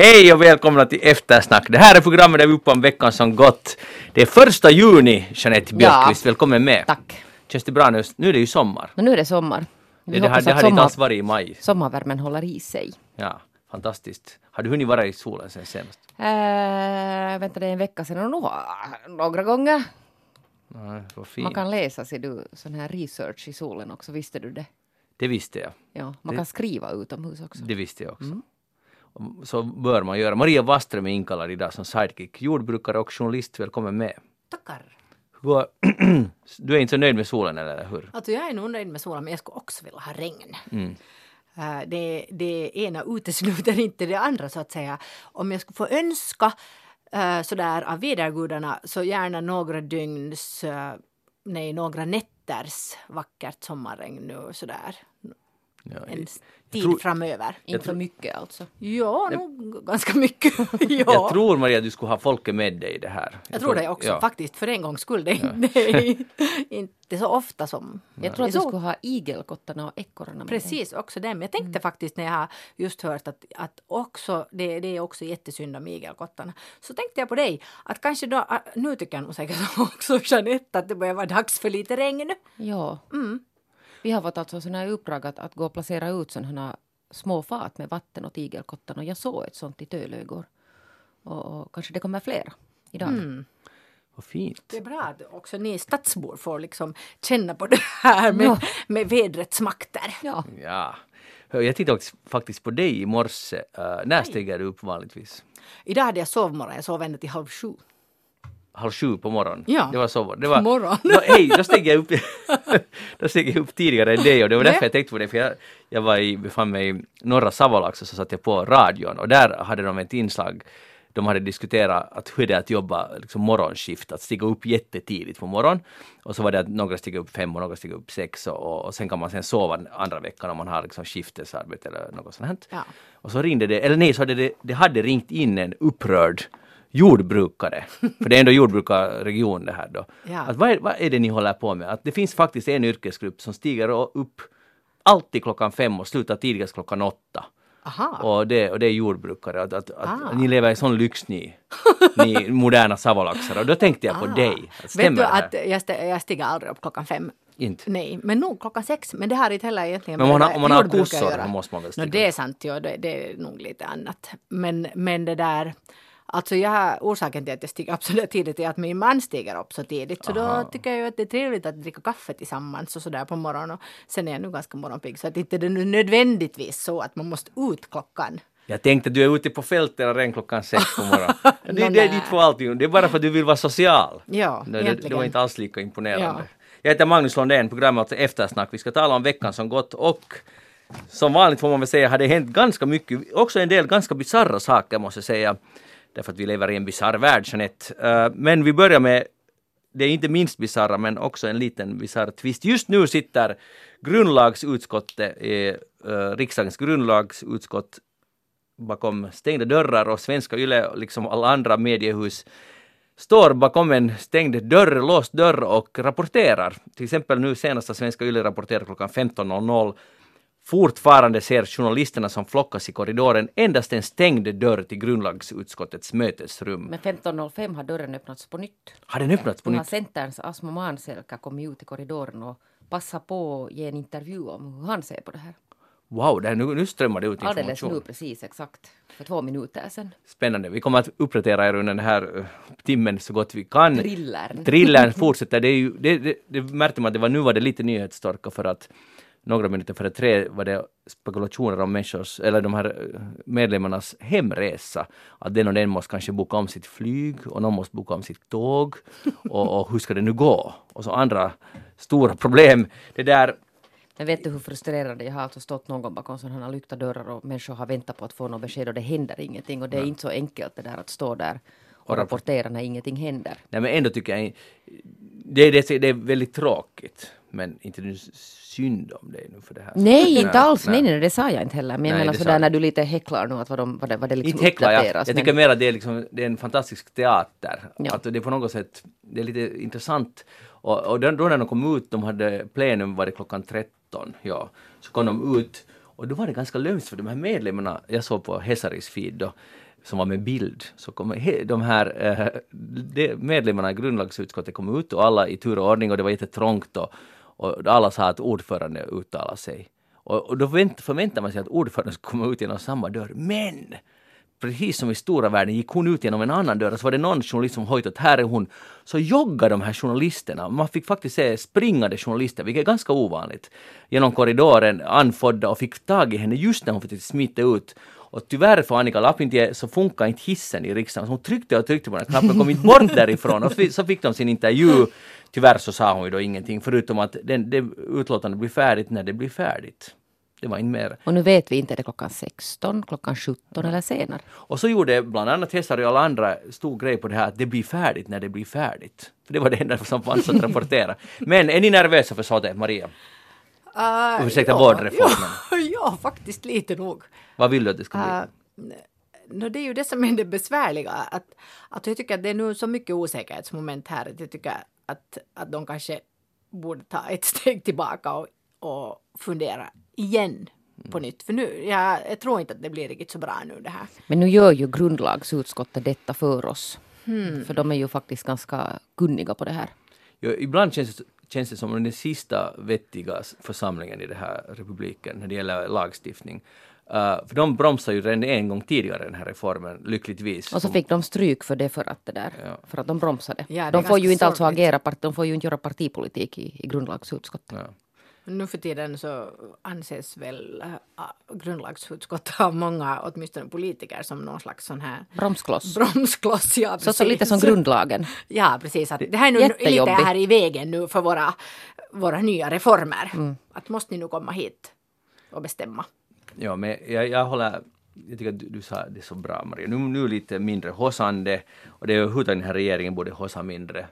Hej och välkomna till Eftersnack. Det här är programmet där vi uppe om veckan som gått. Det är första juni, Jeanette Björkqvist. Välkommen med. Tack. Känns det bra nu? Nu är det ju sommar. Men nu är det sommar. Vi Det, hoppas det att har inte sommar, alls varit i maj. sommarvärmen håller i sig. Ja, fantastiskt. Har du hunnit vara i solen sen senast? Äh, vänta, det är en vecka sedan och några gånger. Nej. Man kan läsa, ser du, sån här research i solen också. Visste du det? Det visste jag. Ja, man Det- kan skriva utomhus också. Det visste jag också. Mm. Så bör man göra. Maria Waström är inkallad idag som sidekick. Jordbrukare och journalist. Välkommen med. Tackar. Du är inte så nöjd med solen eller hur? Alltså jag är nog nöjd med solen men jag skulle också vilja ha regn. Mm. Eh, Det, det ena utesluter inte det andra så att säga. Om jag skulle få önska eh, sådär av vädergudarna så gärna några dygns, eh, nej några nätters vackert sommarregn nu sådär. Ja, En jag tid tror- framöver. Inte för mycket alltså. Ja, nog ganska mycket. ja. Jag tror Maria att du skulle ha folket med dig i det här. Jag tror det också ja. faktiskt för en gångs skull. Det, är inte så ofta som Jag tror att du skulle ha igelkottarna och ekorrarna med dig. Precis, också det. Men jag tänkte faktiskt när jag har just hört att, att också, det, det är också jättesynd om igelkottarna. Så tänkte jag på dig, att kanske då, nu tycker jag nog säkert också Jeanette att det börjar vara dags för lite regn. Ja. Mm. Vi har fått alltså såna här uppdrag att, att gå och placera ut sådana här små fat med vatten åt igelkottarna. Och jag såg ett sånt i Tölö igår. Och, och kanske det kommer flera idag. Mm. Vad fint. Det är bra att också ni stadsbor får liksom känna på det här med, Ja. med vädrets makter. Ja. Ja. Jag tittade faktiskt på dig i morse. Uh, när stiger du upp vanligtvis? Idag hade jag sovmorgon, jag sov ända till halv sju. Halv sju på morgonen? Ja. Det var så. Det var, På morgonen. Nå, hej, då steg jag upp, då steg jag upp tidigare än dig och det var därför jag tänkte på det. För jag, jag var i, befann mig i norra Savolax och så satt jag på radion och där hade de ett inslag de hade diskuterat att hur det är att jobba liksom morgonskift, att stiga upp jättetidigt på morgonen. Och så var det att några stiger upp fem och några stiger upp sex och, och sen kan man sen sova andra veckan om man har liksom skiftesarbete eller något sånt. Ja. Och så ringde det, eller nej, så hade det, det hade ringt in en upprörd jordbrukare, för det är ändå jordbrukarregion det här då. Ja. Att vad, är, vad är det ni håller på med? Att det finns faktiskt en yrkesgrupp som stiger upp alltid klockan fem och slutar tidigast klockan åtta. Aha. Och det, och det är jordbrukare. Att, att, att Ah. Ni lever i sån lyx ni, ni moderna savolaxare. Och då tänkte jag på Ah. dig. Att Vet du att jag, st- jag stiger aldrig upp klockan fem? Inte. Nej, men nog klockan sex. Men det har inte heller egentligen Men om man har- om man har att kossor då måste man väl no, stiga Det är sant, ja, det, det är nog lite annat. Men, men det där... Alltså jag har, orsaken till att jag stiger upp så där tidigt är att min man stiger upp så tidigt. Så Aha. då tycker jag ju att det är trevligt att dricka kaffe tillsammans och sådär på morgonen. Och sen är jag nu ganska morgonpigg så att inte det är nödvändigtvis så att man måste ut klockan. Jag tänkte att du är ute på fältet redan klockan sex på morgonen. det, Nå, det är ditt för. Det är bara för att du vill vara social. Ja, det, det, det var inte alls lika imponerande. Ja. Jag heter Magnus Lundén, programmet Eftersnack. Vi ska tala om veckan som gått och som vanligt får man väl säga har det hänt ganska mycket, också en del ganska bisarra saker måste jag säga. Därför att vi lever i en bisarr värld, Jeanette. Eh, men vi börjar med det är inte minst bisarra men också en liten bisarr twist. Just nu sitter grundlagsutskottet, eh, riksdagens grundlagsutskott bakom stängda dörrar och svenska YLE, liksom alla andra mediehus, står bakom en stängd dörr, låst dörr och rapporterar. Till exempel nu senaste svenska YLE rapporterar klockan 15.00 Fortfarande ser journalisterna som flockas i korridoren endast en stängd dörr till grundlagsutskottets mötesrum. Men 15.05 har dörren öppnats på nytt. Har den öppnats på nytt? Centerns Asmo Manselka kommit ut i korridoren och passat på att ge en intervju om hur han ser på det här. Wow, det här, nu, nu strömmar det ut Alldeles information. nu precis exakt för två minuter sedan. Spännande. Vi kommer att uppdatera er under den här eh, timmen så gott vi kan. Thrillern. Thrillern fortsätter. Det, är ju, det, det, det märkte man att det var, nu var det lite nyhetstorka för att några minuter före tre var det spekulationer om människors, eller de här eh, medlemmarnas hemresa. Att den och den måste kanske boka om sitt flyg och någon måste boka om sitt tåg. Och, och hur ska det nu gå? Och så andra stora problem. Det där Men vet du hur frustrerande jag har alltså stått någon gång bakom sådana här lyckta dörrar och människor har väntat på att få något besked och det händer ingenting och det är inte så enkelt det där att stå där och Och rapportera när ingenting händer. Nej men ändå tycker jag det, det, det är väldigt tråkigt. Men inte nu synd om dig nu för det här. Nej, inte alls. Nej, nej, det sa jag inte heller. Men jag Nej, menar sådär du. när du lite häcklar nu att vad, de, vad, det, vad det liksom Inte häcklar jag. Jag men- tycker mer att det är, liksom, det är en fantastisk teater. Ja. Att det är på något sätt, det är lite intressant. Och, och då, när de kom ut, de hade plenum var det klockan 13, ja. Så kom de ut och då var det ganska lömskt för de här medlemmarna, jag såg på Hesaris feed då, som var med bild, så kom de här eh, medlemmarna i grundlagsutskottet kom ut och alla i tur och ordning och det var jättetrångt och, och alla sa att ordförande uttalade sig. Och, och då vänt, förväntar man sig att ordföranden ska komma ut genom samma dörr. Men! Precis som i stora världen gick hon ut genom en annan dörr och så var det någon journalist som hojtade att här är hon. Så joggade de här journalisterna, man fick faktiskt se springande journalister, vilket är ganska ovanligt, genom korridoren anfodda och fick tag i henne just när hon försökte smita ut. Och tyvärr för Annika Lapintie så funkar inte hissen i riksdagen. Så hon tryckte och tryckte på den knappen, kom inte bort därifrån och så fick de sin intervju. Tyvärr så sa hon ju då ingenting förutom att den, det utlåtandet blir färdigt när det blir färdigt. Det var inte mer. Och nu vet vi inte, är det klockan 16, klockan 17 eller senare? Och så gjorde bland annat Hesari och alla andra stor grej på det här att det blir färdigt när det blir färdigt. För det var det enda som fanns att rapportera. Men är ni nervösa för sådant, Maria? Uh, Ursäkta vårdreformen. Ja, ja, faktiskt lite nog. Vad vill du att det ska bli? Uh, no, det är ju det som är det besvärliga. Att, att jag tycker att det är nu så mycket osäkerhetsmoment här att jag tycker att, att de kanske borde ta ett steg tillbaka och, och fundera igen på nytt. För nu, jag, jag tror inte att det blir riktigt så bra nu det här. Men nu gör ju grundlagsutskottet detta för oss. För de är ju faktiskt ganska kunniga på det här. Jo, ibland känns det, känns det som den sista vettiga församlingen i den här republiken när det gäller lagstiftning. Uh, för de bromsade ju redan en gång tidigare den här reformen, lyckligtvis. Och så fick de stryk för det för att det där, Ja. för att de bromsade. Ja, de får ju inte alltså agera, de får ju inte göra partipolitik i, i grundlagsutskottet. Ja. Nu för tiden så anses väl äh, grundlagsutskottet av många, åtminstone politiker, som någon slags sån här Bromskloss. bromskloss. Ja, Så, så lite som precis. grundlagen. Ja, precis. Att det här är nu lite här i vägen nu för våra, våra nya reformer. Mm. Att måste ni nu komma hit och bestämma. Ja, men jag, jag håller jag tycker att du, du sa det så bra Maria. Nu, nu lite mindre hossande och det är hur den här regeringen borde hossa mindre.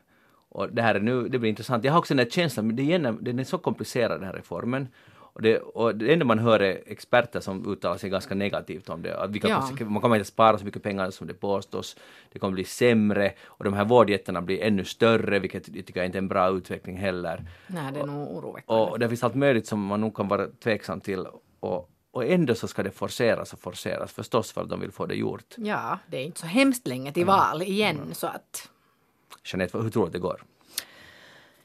Och det här är nu, det blir intressant. Jag har också den här känslan, men det är, den är så komplicerad den här reformen. Och det, och det enda man hör är experter som uttalar sig ganska negativt om det. Att vilka Ja. man kommer inte spara så mycket pengar som det påstås. Det kommer bli sämre och de här vårdjättarna blir ännu större, vilket jag tycker inte är en bra utveckling heller. Nej, det är nog oroväckande. Och det finns allt möjligt som man nog kan vara tveksam till. Och, och ändå så ska det forceras och forceras förstås för att de vill få det gjort. Ja, det är inte så hemskt länge till val igen så att Jeanette, hur tror du att det går?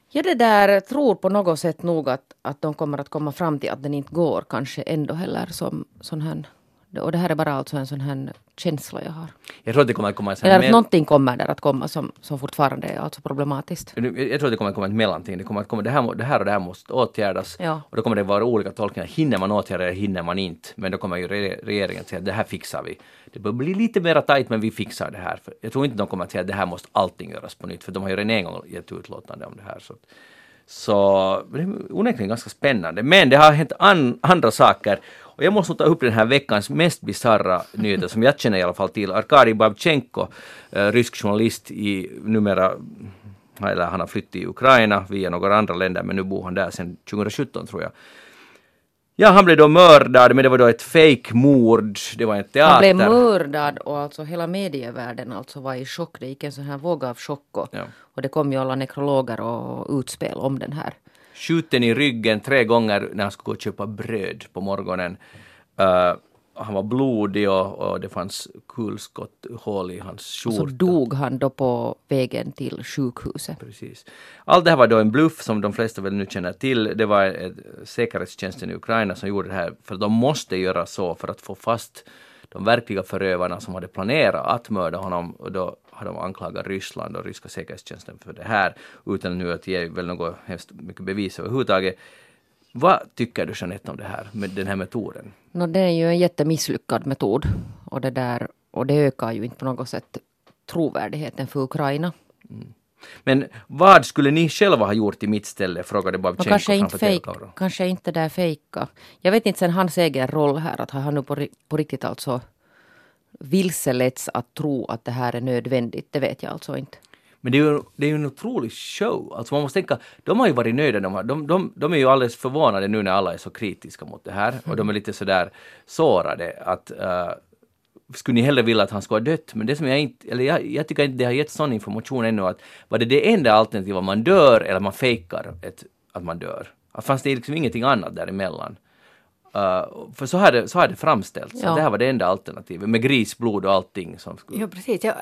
Jag det där tror på något sätt nog att, att de kommer att komma fram till att den inte går kanske ändå heller som sån här. Och det här är bara alltså en sån här känsla jag har. Jag tror att det kommer att komma Eller att någonting kommer där att komma som, som fortfarande är alltså problematiskt. Jag tror att det kommer att komma ett mellanting. Det kommer att komma det här, det här och det här måste åtgärdas. Ja. Och då kommer det vara olika tolkningar. Hinner man åtgärda det, hinner man inte. Men då kommer ju re- regeringen att säga att det här fixar vi. Det bör bli lite mer tajt men vi fixar det här. För jag tror inte de kommer att säga att det här måste allting göras på nytt. För de har ju redan en gång gett utlåtande om det här. Så, så det är onekligen ganska spännande. Men det har hänt an, andra saker. Och jag måste ta upp den här veckans mest bisarra nyheter som jag känner i alla fall till. Arkadij Babchenko, eh, rysk journalist i numera eller han har flyttat till Ukraina via några andra länder men nu bor han där sedan 2017 tror jag. Ja, han blev då mördad men det var då ett fake-mord. Det var en teater. Han blev mördad och alltså hela medievärlden alltså var i chock. Det gick en sån här våg av chock och, Ja. och det kom ju alla nekrologer och utspel om den här. Skjuten i ryggen tre gånger när han skulle gå och köpa bröd på morgonen. Uh, han var blodig och, och det fanns kulskotthål i hans Och så skjorta. dog han då på vägen till sjukhuset. Precis. Allt det här var då en bluff som de flesta väl nu känner till. Det var säkerhetstjänsten i Ukraina som gjorde det här för de måste göra så för att få fast de verkliga förövarna som hade planerat att mörda honom och då har de anklagat Ryssland och ryska säkerhetstjänsten för det här utan nu att ge väl något hemskt mycket bevis överhuvudtaget. Vad tycker du Jeanette om det här med den här metoden? Nå, det är ju en jättemisslyckad metod. Och det, där, och det ökar ju inte på något sätt trovärdigheten för Ukraina. Men vad skulle ni själva ha gjort i mitt ställe? frågade Och Babchenko kanske inte, TV-kameran. kanske inte där fejka. Jag vet inte sen hans egen roll här, att har han nu på, på riktigt alltså vilseletts att tro att det här är nödvändigt. Det vet jag alltså inte. Men det är, ju, det är ju en otrolig show. Alltså man måste tänka, de har ju varit nöjda. De, har, de, de, de är ju alldeles förvånade nu när alla är så kritiska mot det här. Och de är lite sådär sårade att uh, skulle ni hellre vilja att han skulle ha dött? Men det som jag inte, eller jag, jag tycker inte det har gett sån information ännu att var det det enda alternativet, man dör eller man fejkar ett, att man dör? Fanns det liksom ingenting annat däremellan? Uh, för så har det, så har det framställts. Ja. Det här var det enda alternativet med grisblod och allting. Som skulle... Ja, precis. Jag,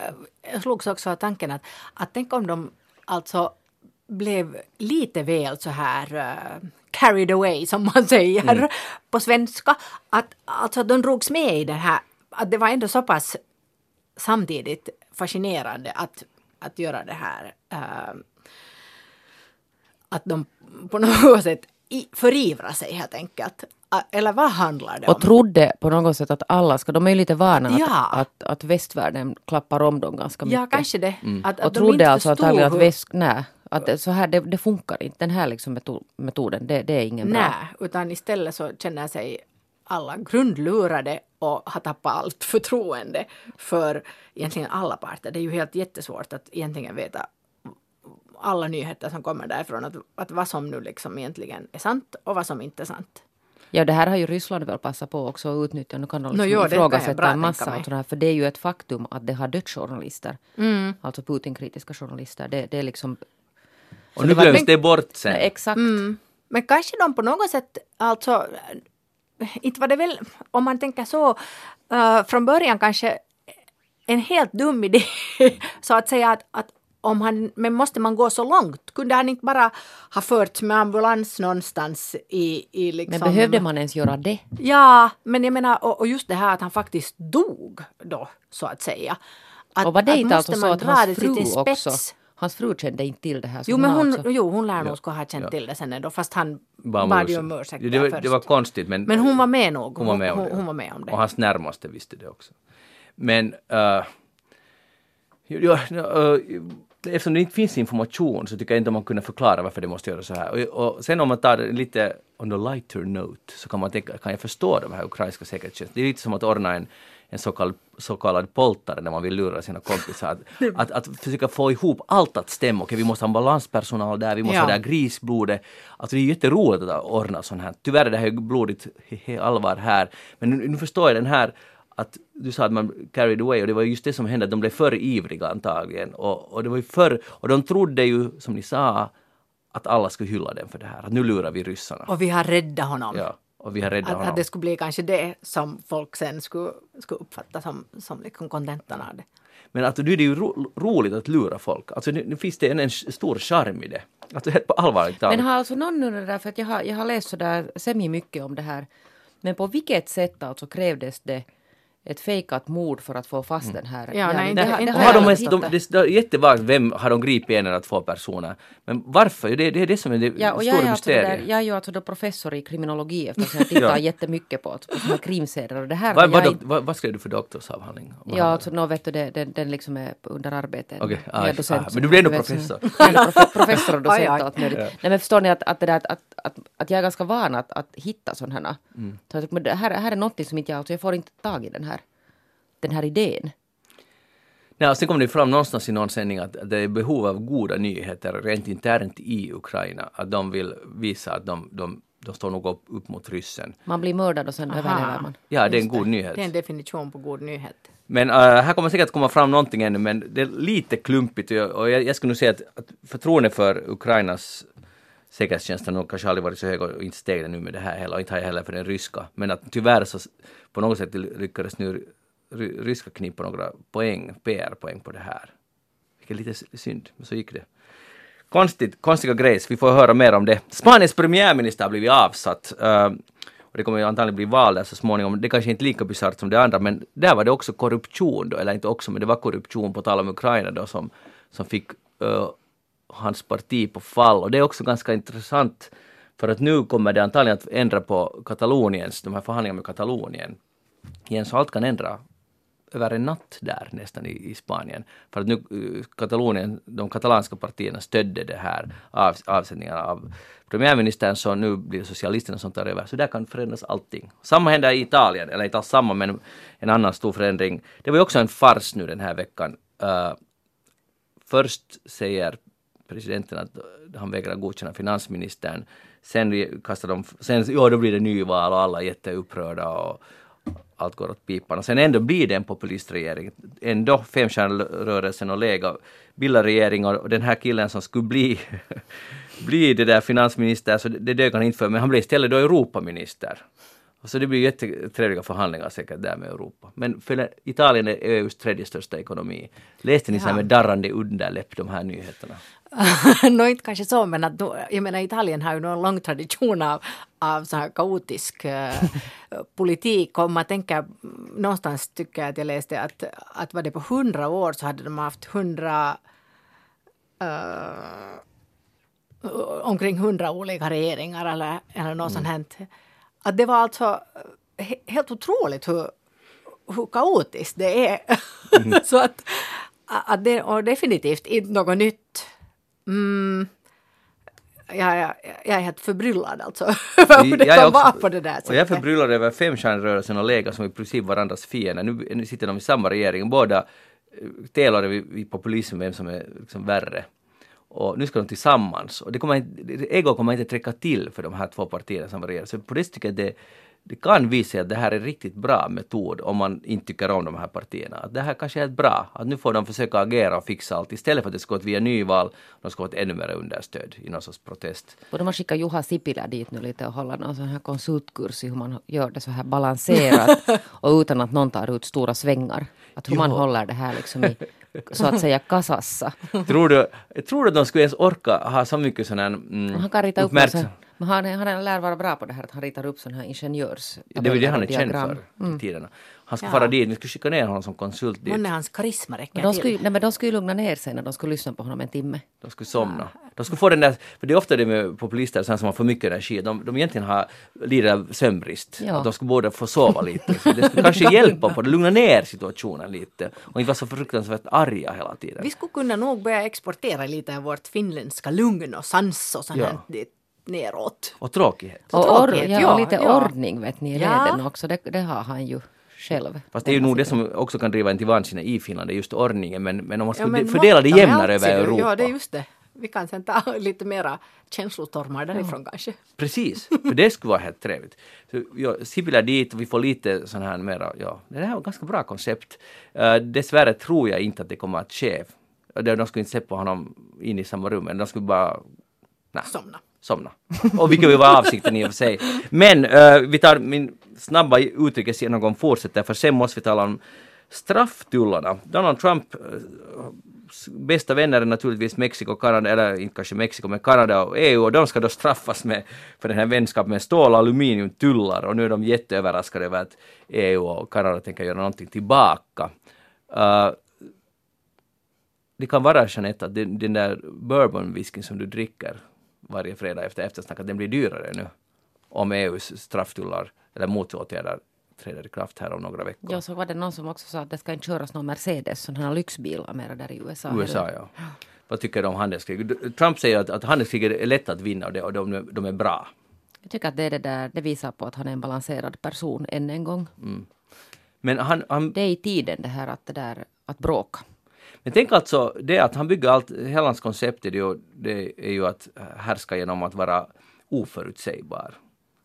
jag slogs också av tanken att, att tänk om de alltså blev lite väl så här uh, carried away som man säger Mm. på svenska. Att alltså de drogs med i det här, att det var ändå så pass samtidigt fascinerande att, att göra det här. Uh, att de på något sätt i, förivrar sig helt enkelt. Eller vad handlar det om? Och trodde på något sätt att alla ska, de är ju lite vana att, Ja. att, att västvärlden klappar om dem ganska mycket. Ja, kanske det. Att, att och de trodde inte alltså antagligen att hur- väst, nej, att det, så här, det, det funkar inte. Den här liksom meto- metoden, det, det är ingen bra. Nej, utan istället så känner sig alla grundlurade och har tappat allt förtroende för egentligen alla parter. Det är ju helt jättesvårt att egentligen veta alla nyheter som kommer därifrån, att, att vad som nu liksom egentligen är sant och vad som inte är sant. Ja, det här har ju Ryssland väl passat på också att utnyttja. Nu kan de liksom jo, jag bra ifrågasätta en massa av här, för det är ju ett faktum att det har dött journalister. Mm. Alltså Putin-kritiska journalister. Det, det är liksom... Och nu glöms det bort sen. Nej, exakt. Mm. Men kanske de på något sätt, alltså, inte var det väl, om man tänker så, eh, från början kanske en helt dum idé, så att säga att, att om han, men måste man gå så långt? Kunde han inte bara ha förts med ambulans någonstans i, i liksom... Men behövde man ens göra det? Ja, men jag menar, och, och just det här att han faktiskt dog då, så att säga. Att, och var det inte alltså så att hans fru också? Hans fru kände inte till det här? Jo, men hon, jo, hon lär nog ska ha känt Ja. till det sen ändå, fast han bad ju om ursäkt det, var, först. det var konstigt men, Men hon var med nog. hon var med hon, hon var med om det. Och hans närmaste visste det också. Men uh, ja, uh, eftersom det inte finns information så tycker jag inte man kunde förklara varför det måste göra så här. Och, och sen om man tar det lite on the lighter note så kan man tänka, kan jag förstå de här ukrainska säkerhetstjänsterna? Det är lite som att ordna en, en så kallad, så kallad poltare när man vill lura sina kompisar. Att, att, att försöka få ihop allt att stämma. Okej, vi måste ha ambulanspersonal där, vi måste Ja. ha det här grisblodet. Alltså det är jätteroligt att ordna sånt här. Tyvärr är det här blodigt allvar här. Men nu, nu förstår jag den här att du sa att man carried away och det var just det som hände, att de blev för ivriga antagligen. Och, och det var ju förr, och de trodde ju, som ni sa, att alla skulle hylla dem för det här. Att nu lurar vi ryssarna. Och vi har räddat honom. Ja, och vi har räddat Att, honom. att det skulle bli kanske det som folk sen skulle, skulle uppfatta som, som liksom kontentan av det. Men att nu är det ju ro, roligt att lura folk. Alltså nu, nu finns det en, en stor charm i det. Alltså helt på allvarligt talat. Men har alltså någon det där, för att jag har, jag har läst sådär semi mycket om det här. Men på vilket sätt alltså krävdes det ett fejkat mord för att få fast den här? Ja, nej, det, det- har- det de, det, är jättevagt, vem har de gripit en eller två personer? Men varför? Det, det är det som är det Ja, och jag stora är, alltså det där, mysteriet. jag är ju alltså då professor i kriminologi eftersom jag tittar Ja. jättemycket på, alltså, på såna här krimserier. Och det här Vad, vad, vad, vad skrev du för doktorsavhandling? Ja, alltså nå vet du, det, den, den liksom är under arbete. Okej, Jag är ah, docent, ah, men du blir ändå professor. Professor och docent och allt möjligt. Nej men förstår ni att, att, det där, att, att, att jag är ganska van att, att hitta sådana här. Mm. Så men det här, här är något som inte jag, alltså jag får inte tag i den här, den här idén. Nej, sen kom det fram någonstans i någon sändning att det är behov av goda nyheter rent internt i Ukraina. Att de vill visa att de, de, de står nog upp, upp mot ryssen. Man blir mördad och sen Aha. överlever man. Ja, det är en god nyhet. Det är en definition på god nyhet. Men äh, här kommer säkert komma fram någonting ännu, men det är lite klumpigt och jag, och jag, jag skulle nog säga att, att förtroendet för Ukrainas säkerhetstjänst har kanske aldrig varit så hög och inte steg det nu med det här heller, och inte har jag heller för den ryska. Men att tyvärr så på något sätt lyckades nu ryska knipa några poäng, PR-poäng på det här. Vilket är lite synd, men så gick det. Konstigt, konstiga grejs, vi får höra mer om det. Spaniens premiärminister har blivit avsatt. Uh, och det kommer ju antagligen bli val där så småningom. Det kanske inte är lika bisarrt som det andra, men där var det också korruption då, eller inte också, men det var korruption på tal om Ukraina då som, som fick uh, hans parti på fall. Och det är också ganska intressant, för att nu kommer det antagligen att ändra på Kataloniens, de här förhandlingarna med Katalonien. Igen, så allt kan ändra över en natt där nästan i, i Spanien. För att nu eh, Katalonien, de katalanska partierna stödde det här av, avsättningen av premiärministern så nu blir det socialisterna som tar över. Så där kan förändras allting. Samma händer i Italien, eller inte alls samma men en annan stor förändring. Det var ju också en fars nu den här veckan. Uh, först säger presidenten att han vägrar godkänna finansministern. Sen kastar de, sen ja då blir det nyval och alla är jätteupprörda och allt går åt pipan. Och sen ändå blir det en populistregering. Ändå Femstjärnerörelsen och Lega bildar regering och den här killen som skulle bli, bli det där finansminister, så det, dög han inte för, men han blev istället då Europaminister. Så det blir jättetrevliga förhandlingar säkert där med Europa. Men för Italien är EUs tredje största ekonomi. Läste ni så här med darrande underläpp de här nyheterna? Nå, inte kanske så, men att jag menar Italien har ju någon lång tradition av, av så här kaotisk uh, politik. Om man tänker, någonstans tycker jag att jag läste att, att var det på hundra år så hade de haft hundra uh, omkring hundra olika regeringar eller, eller något mm. sånt. Att det var alltså he, helt otroligt hur, hur kaotiskt det är. Mm. så att, att det, och definitivt inte något nytt Mm, jag, jag, jag är helt förbryllad alltså över hur det jag kan vara på det där sättet. Och jag är förbryllad över femstjärnerörelsen och Lega som i princip varandras fiender. Nu, nu sitter de i samma regering, båda eh, tävlar vid populism vem som är liksom värre. Och nu ska de tillsammans. Och det kommer, ego kommer inte träcka till för de här två partierna som regerar. Så på det tycker jag det det kan visa sig att det här är en riktigt bra metod om man inte tycker om de här partierna. Att det här kanske är bra, att nu får de försöka agera och fixa allt istället för att det ska gå via nyval, de ska få ett ännu mer understöd i någon sorts protest. Borde man skicka Juha Sipilä dit nu lite och hålla någon sån här konsultkurs i hur man gör det så här balanserat och utan att någon tar ut stora svängar. Att hur jo. man håller det här liksom i så att säga kasassa. tror, du, tror du att de skulle ens orka ha så mycket sån här mm, Han kan rita upp men han, han lär vara bra på det här att han ritar upp sådana här ingenjörs... Det är väl det han är känd för mm. i tiderna. Han ska ja. fara dit, vi skulle skicka ner honom som konsult dit. Månne hans karisma räcker de skulle, nej, men de skulle ju lugna ner sig när de skulle lyssna på honom en timme. De skulle somna. De skulle få den där, för det är ofta det med populister som har för mycket energi, de, de egentligen har, lider av sömnbrist. Ja. De skulle både få sova lite. Så det skulle kanske hjälpa på det, lugna ner situationen lite och inte vara så fruktansvärt arga hela tiden. Vi skulle kunna nog börja exportera lite av vårt finländska lugn och sans och sånt ja. Neråt. Och tråkighet. Och, tråkighet, ja, ja, och lite ja. ordning vet ni i leden också, det, det har han ju själv. Fast det är ju nog det som också kan driva en till vansinne i Finland, det är just ordningen. Men, men om man skulle ja, fördela det jämnare över Europa. Ja, det är just det. Vi kan sen ta lite mera känslostormar därifrån ja. kanske. Precis, för det skulle vara helt trevligt. Så, ja, Sibila dit och vi får lite sån här mera, ja, det här var ett ganska bra koncept. Uh, dessvärre tror jag inte att det kommer att ske. De skulle inte släppa honom in i samma rum, de skulle bara... Nej. Somna somna. Och vilket var avsikten i och för sig. Men uh, vi tar min snabba utrikesgenomgång fortsätter för sen måste vi tala om strafftullarna. Donald Trump uh, bästa vänner är naturligtvis Mexiko, Kanada, eller inte kanske Mexiko, men Kanada och EU och de ska då straffas med, för den här vänskapen med stål och aluminiumtullar och nu är de jätteöverraskade över att EU och Kanada tänker göra någonting tillbaka. Uh, det kan vara Jeanette att den, den där bourbonwhiskyn som du dricker varje fredag efter eftersnack att den blir dyrare nu om EUs strafftullar eller motåtgärder träder i kraft här om några veckor. Ja, så var det någon som också sa att det ska inte köras någon Mercedes, sådana här lyxbilar mera där i USA. USA, ja. Vad tycker du om handelskrig? Trump säger att, att handelskrig är lätt att vinna och, det, och de, de är bra. Jag tycker att det, är det, där, det visar på att han är en balanserad person än en gång. Mm. Men han, han, det är i tiden det här att, det där, att bråka. Men tänk alltså det att han bygger allt, hela hans koncept är ju, det är ju att härska genom att vara oförutsägbar.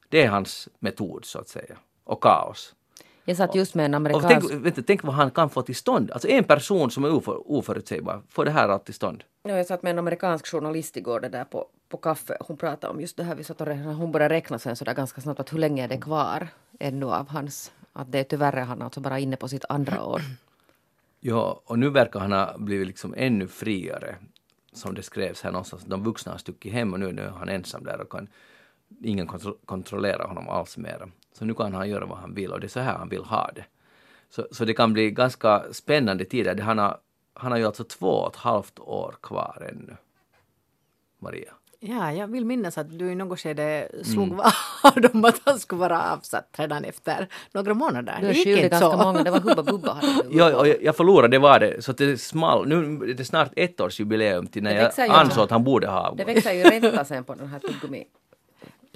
Det är hans metod så att säga. Och kaos. Jag satt just med en amerikansk... tänk, vänta, tänk vad han kan få till stånd. Alltså en person som är oför, oförutsägbar får det här allt till stånd. Ja, jag satt med en amerikansk journalist igår det där på, på kaffe. Hon pratade om just det här. Vi satt och hon började räkna sen sådär ganska snabbt att hur länge är det kvar ännu av hans... Att det är tyvärr han alltså bara inne på sitt andra år. Ja, och nu verkar han ha blivit liksom ännu friare. Som det skrevs här någonstans. De vuxna har stuckit hem och nu, nu är han ensam där och kan ingen kontro kontrollera honom alls mer. Så nu kan han göra vad han vill och det är så här han vill ha det. Så, så det kan bli ganska spännande tider. Han har, han har ju alltså två och ett halvt år kvar ännu. Maria. Ja, jag vill minnas att du i något skede slog mm. vad om att han skulle vara avsatt redan efter några månader. Du är skyldig ganska många, det var Hubba Bubba. ja, jag, jag förlorade, det var det. Så det small. Nu är det snart ett års jubileum till när jag ansåg att han borde ha avgått. Det växer ju ränta sen på den här tuggummi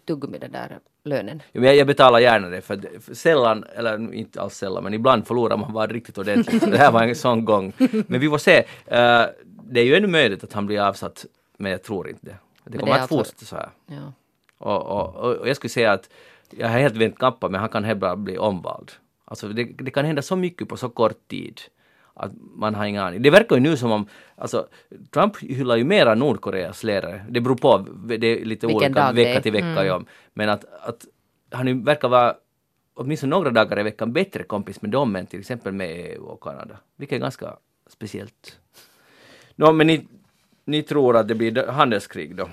tuggummi den där lönen. Ja, men jag, jag betalar gärna det för, för sällan, eller inte alls sällan, men ibland förlorar man bara riktigt ordentligt. Så det här var en sån gång. Men vi får se. Uh, det är ju ännu möjligt att han blir avsatt, men jag tror inte det. Det kommer att alltså, fortsätta så här. Ja. Och, och, och, och, jag skulle säga att jag har helt vänt kappa men han kan helt bara bli omvald. Alltså det, det, kan hända så mycket på så kort tid att man har ingen aning. Det verkar ju nu som om, alltså Trump hyllar ju mera Nordkoreas ledare. Det beror på, det är lite Vilken olika vecka till vecka mm. ja. Men att, att han verkar vara åtminstone några dagar i veckan bättre kompis med dem än till exempel med EU och Kanada. Vilket är ganska speciellt. No, men ni, ni tror att det blir handelskrig då?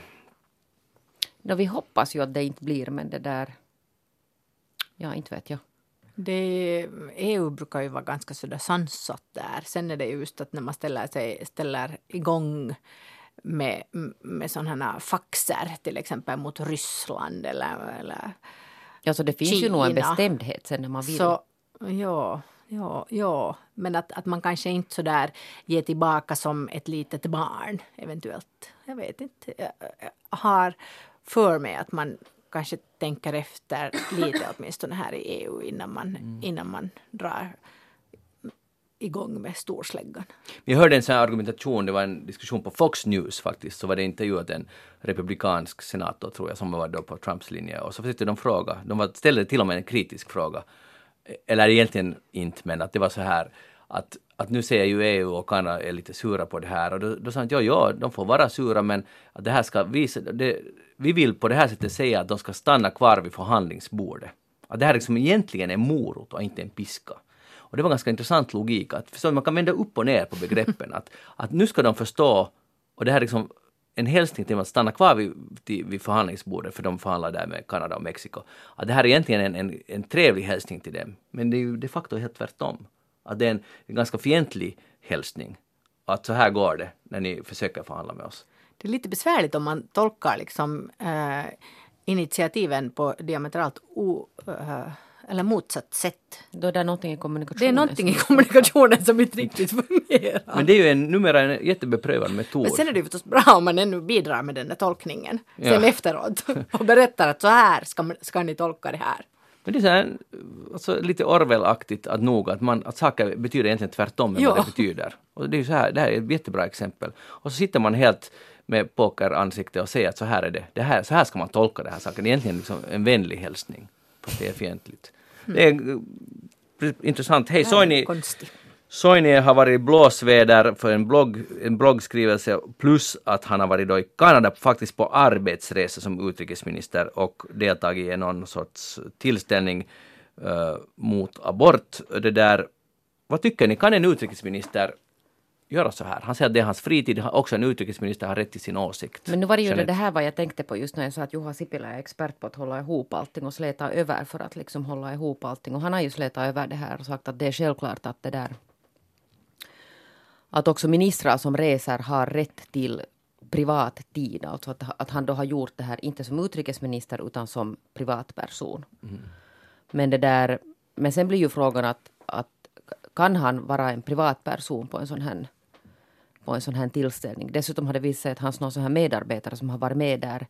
No, vi hoppas ju att det inte blir, men det där... Ja, inte vet jag. Det, EU brukar ju vara ganska sådär sansat där. Sen är det just att när man ställer, sig, ställer igång med, med sådana faxer till exempel mot Ryssland eller, eller Alltså det finns Kina. ju nog en bestämdhet sen när man vill. Så, ja, ja, ja, men att, att man kanske inte så där ger tillbaka som ett litet barn eventuellt. Jag vet inte. Jag har för mig att man kanske tänker efter lite åtminstone här i EU innan man, mm. innan man drar igång med storsläggan. Vi hörde en sån här argumentation, det var en diskussion på Fox News faktiskt, så var det intervjuat en republikansk senator tror jag som var då på Trumps linje och så försökte de fråga, de ställde till och med en kritisk fråga, eller egentligen inte men att det var så här att, att nu ser ju EU och Kanada är lite sura på det här och då, då sa han att ja, ja, de får vara sura men att det här ska visa, det, vi vill på det här sättet säga att de ska stanna kvar vid förhandlingsbordet. Att det här liksom egentligen är morot och inte en piska. Och det var ganska intressant logik att man kan vända upp och ner på begreppen. att, att nu ska de förstå, och det här liksom en hälsning till dem att stanna kvar vid, vid förhandlingsbordet för de förhandlar där med Kanada och Mexiko. Att det här är egentligen en, en, en trevlig hälsning till dem. Men det är ju de facto helt tvärtom. Att det är en, en ganska fientlig hälsning. Att så här går det när ni försöker förhandla med oss. Det är lite besvärligt om man tolkar liksom, äh, initiativen på diametralt o, äh, eller motsatt sätt. Då är det någonting i kommunikationen. Det är någonting i kommunikationen som inte riktigt fungerar. Men det är ju en, numera en jättebeprövad metod. Men sen är det ju förstås bra om man ännu bidrar med den där tolkningen ja. sen efteråt och berättar att så här ska, ska ni tolka det här. Men det är så här, alltså, lite Orwell-aktigt att nog att, man, att saker betyder egentligen tvärtom än vad det betyder. Och det är så här, det här är ett jättebra exempel. Och så sitter man helt med pokeransikte och säger att så här är det. det här, så här ska man tolka den här saken. Det är egentligen liksom en vänlig hälsning. Fast det är fientligt. Det är eh, intressant. Hej Soini! Soini har varit i blåsväder för en, blogg, en bloggskrivelse plus att han har varit då i Kanada faktiskt på arbetsresa som utrikesminister och deltagit i någon sorts tillställning uh, mot abort. Det där, vad tycker ni, kan en utrikesminister göra så här. Han säger att det är hans fritid, också en utrikesminister har rätt till sin åsikt. Men nu var det ju det, det här vad jag tänkte på just när jag sa att Juha Sipilä är expert på att hålla ihop allting och släta över för att liksom hålla ihop allting. Och han har ju slätat över det här och sagt att det är självklart att det där att också ministrar som reser har rätt till privat tid. Alltså att, att han då har gjort det här, inte som utrikesminister utan som privatperson. Mm. Men det där, men sen blir ju frågan att, att kan han vara en privatperson på en sån här på en sån här tillställning. Dessutom har det visat sig att hans någon sån här medarbetare som har varit med där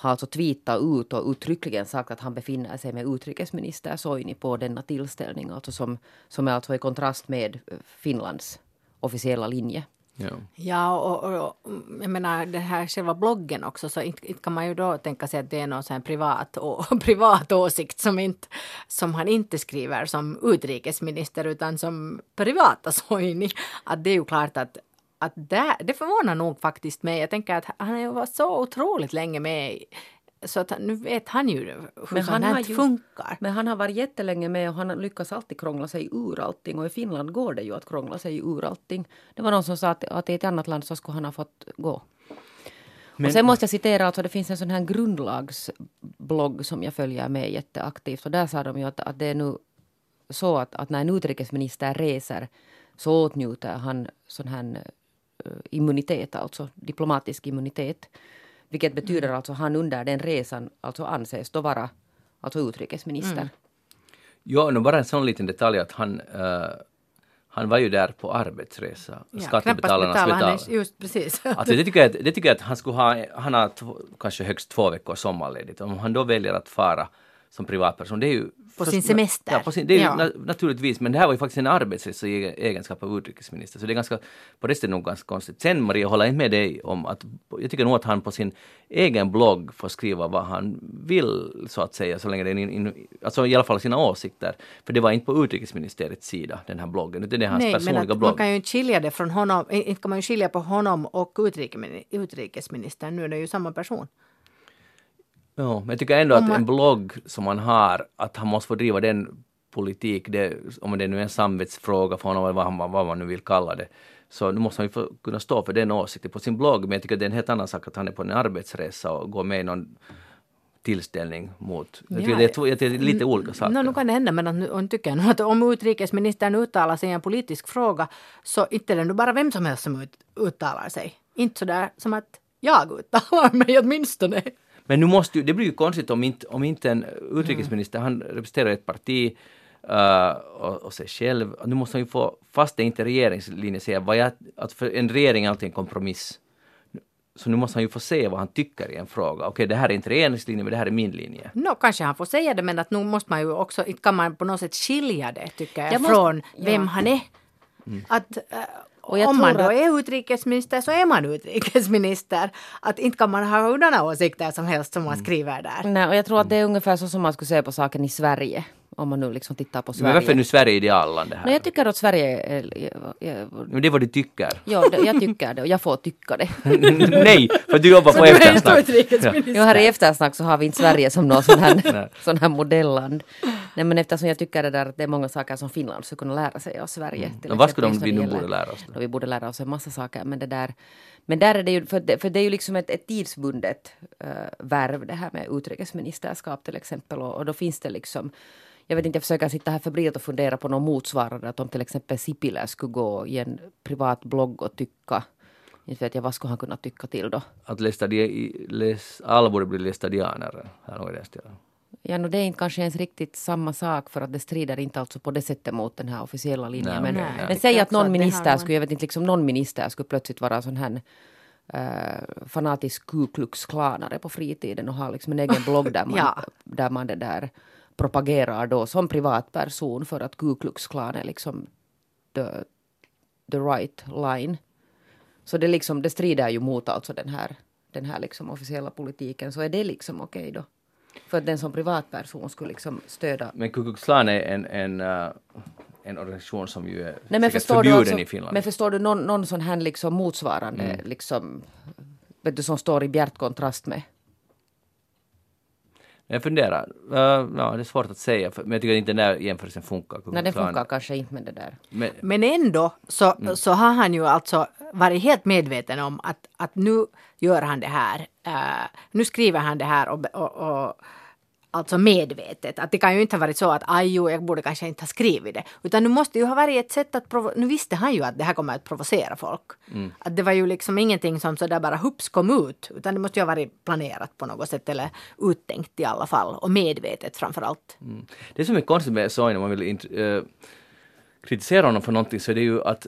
har alltså tweetat ut och uttryckligen sagt att han befinner sig med utrikesminister Soini på denna tillställning. Alltså som, som är alltså i kontrast med eh, Finlands officiella linje. Ja, ja och, och, och, jag menar det här själva bloggen också så inte, inte kan man ju då tänka sig att det är någon sån privat, å, privat åsikt som, inte, som han inte skriver som utrikesminister utan som privata Soini. Att det är ju klart att att det, det förvånar nog faktiskt mig. Jag tänker att han har ju varit så otroligt länge med så att nu vet han ju hur men sånt här ju, funkar. Men han har varit jättelänge med och han lyckas alltid krångla sig ur allting. Och i Finland går det ju att krångla sig ur allting. Det var någon som sa att, att i ett annat land så skulle han ha fått gå. Men, och sen måste jag citera, alltså det finns en sån här grundlagsblogg som jag följer med jätteaktivt. Och där sa de ju att, att det är nu så att, att när en utrikesminister reser så åtnjuter han sån här Eh, immunitet, alltså diplomatisk immunitet. Vilket betyder mm. alltså han under den resan alltså anses då vara alltså utrikesminister. Mm. Ja, nu bara en sån liten detalj att han uh, han var ju där på arbetsresa. Ja, Skattebetalarnas betal. Just precis. alltså det, tycker jag, det tycker jag att han skulle ha, han har kanske högst två veckors sommarledigt. Om han då väljer att fara som privatperson. Det är ju på sin semester. Ja, på sin, det är ja. na, naturligtvis, men det här var ju faktiskt en arbetsresa i egenskap av utrikesminister, så det är ganska, på det sättet nog ganska konstigt. Sen Maria, håller inte med dig om att, jag tycker nog att han på sin egen blogg får skriva vad han vill, så att säga, så länge det är in, in, alltså i alla fall sina åsikter. För det var inte på utrikesministeriets sida, den här bloggen, utan det är hans Nej, personliga men att blogg. man kan ju skilja det från honom, inte kan man ju skilja på honom och utrikesministern, nu är det ju samma person. Ja, men jag tycker ändå att man- en blogg som man har, att han måste få driva den politik, det, om det nu är en samvetsfråga för honom eller vad, han, vad man nu vill kalla det, så nu måste han ju få kunna stå för den åsikten på sin blogg. Men jag tycker att det är en helt annan sak att han är på en arbetsresa och går med i någon tillställning mot... Ja, det, är, två- det är lite olika saker. No, nu kan det hända, men att nu tycker jag nog att om utrikesministern uttalar sig i en politisk fråga så inte är det nu bara vem som helst som ut, uttalar sig. Inte så där som att jag uttalar mig åtminstone. Men nu måste ju, det blir ju konstigt om inte, om inte en utrikesminister, han representerar ett parti uh, och, och sig själv, nu måste han ju få, fast det inte är regeringslinje, säga vad jag, att för en regering är alltid en kompromiss. Så nu måste han ju få se vad han tycker i en fråga. Okej, det här är inte regeringslinje, men det här är min linje. Nå, kanske han får säga det, men att nu måste man ju också, inte kan man på något sätt skilja det, tycker jag, Jag måste- från vem ja. han är. Att, äh, Och jag om man då att- är utrikesminister så är man utrikesminister. Att inte kan man ha hurdana åsikter som helst som man Mm. skriver där. Nej, och jag tror att det är ungefär så som man skulle se på saken i Sverige. Om man nu liksom tittar på Sverige. Men varför är nu Sverige ideallandet här? Nej, jag tycker att Sverige är... Men det är vad du tycker. Ja, det, jag tycker det och jag får tycka det. Nej, för du jobbar på eftersnack. Jo, här i eftersnack så har vi inte Sverige som någon sån här, sån här modelland. Nej, men eftersom jag tycker det där att det är många saker som Finland skulle kunna lära sig av Sverige. till Men vad skulle de vi nu det borde lära oss? då? då vi borde lära oss en massa saker. Men det där, men där är det ju, för det, för det är ju liksom ett, ett tidsbundet uh, värv det här med utrikesministerskap till exempel. Och, och då finns det liksom, jag vet inte, jag försöker sitta här febrilt och fundera på någon motsvarande. Att om till exempel Sipilä skulle gå i en privat blogg och tycka, inte vet jag vad skulle han kunna tycka till då? Att lästadi, läs, alla borde bli lästadianer. Här har vi det stilen. Ja, no, det är inte kanske ens riktigt samma sak för att det strider inte alltså på det sättet mot den här officiella linjen. Nej, men nej. men säg Jag att någon minister skulle, jag vet inte, liksom någon minister skulle plötsligt vara sån här uh, fanatisk Ku Klux Klanare på fritiden och ha liksom en egen blogg där man, Ja. där man det där propagerar då som privatperson för att Ku Klux Klan är liksom the, the right line. Så det, liksom, det strider ju mot alltså den här, den här liksom officiella politiken. Så är det liksom okej då? För att den som privatperson skulle liksom stödja Men Ku Klux Klan är en, en, uh, en organisation som ju är Nej, men förbjuden alltså, i Finland. men förstår du någon, någon sån här liksom motsvarande Mm. liksom, vet du, som står i bjärt kontrast med? Jag funderar. Uh, ja, det är svårt att säga, men jag tycker inte den där jämförelsen funkar. Nej, Klan. funkar kanske inte med det där. Men, Men ändå så, Mm. så har han ju alltså varit helt medveten om att, att nu gör han det här. eh, nu skriver han det här och, och, och alltså medvetet. Att det kan ju inte ha varit så att aj jo, jag borde kanske inte ha skrivit det. Utan nu måste ju ha varit ett sätt att provo- Nu visste han ju att det här kommer att provocera folk. Mm. Att det var ju liksom ingenting som så där bara hups kom ut. Utan det måste ju ha varit planerat på något sätt eller uttänkt i alla fall. Och medvetet framför allt. Mm. Det som är konstigt med Soini, om man vill int- eh, kritisera honom för någonting, så är det ju att,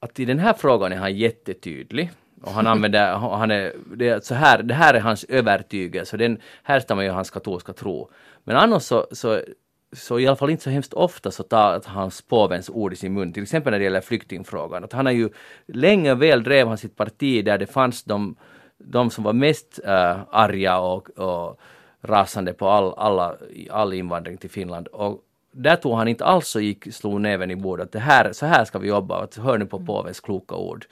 att i den här frågan är han jättetydlig. Och han använder, han är, det, är så här, det här är hans övertygelse, den härstammar ju hans katolska tro. Men annars så, så, så i alla fall inte så hemskt ofta så tar hans påvens ord i sin mun, till exempel när det gäller flyktingfrågan. Att han har ju länge väl drev han sitt parti där det fanns de, de som var mest äh, arga och, och rasande på all, alla, all invandring till Finland. Och där tog han inte alls och gick, slog näven i bordet att det här, så här ska vi jobba, att hör nu på påvens kloka ord.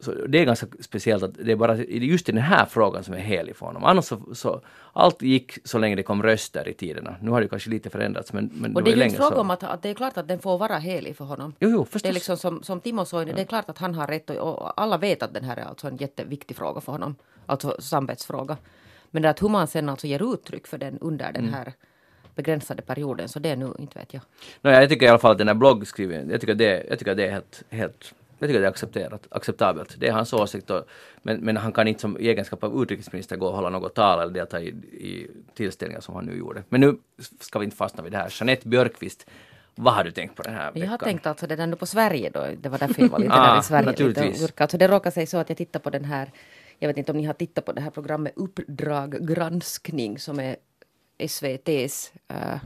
Så det är ganska speciellt att det är bara just i den här frågan som är helig för honom. Annars så, så allt gick så länge det kom röster i tiderna. Nu har det kanske lite förändrats men, men Och det det är ju inte fråga så. om att, att det är klart att den får vara helig för honom. Jo, jo, Det förstås. är liksom som, som Timo Soini, det är klart att han har rätt och, och alla vet att den här är alltså en jätteviktig fråga för honom. Alltså samvetsfråga. Men det att hur man sen alltså ger uttryck för den under Mm. den här begränsade perioden, så det är nu inte vet jag. Nåja, jag tycker i alla fall att den här bloggskrivningen, jag tycker det, jag tycker det är helt, helt jag tycker det är accepterat, acceptabelt. Det är hans åsikt. Och, men, men han kan inte som i egenskap av utrikesminister gå och hålla något tal eller delta i, i tillställningar som han nu gjorde. Men nu ska vi inte fastna vid det här. Jeanette Björkqvist, vad har du tänkt på den här veckan? Jag har tänkt alltså nu på Sverige då, det var därför jag var lite Ah, där i Sverige. Lite naturligtvis. urka. alltså det råkar sig så att jag tittar på den här, jag vet inte om ni har tittat på det här programmet Uppdrag granskning som är SVTs äh,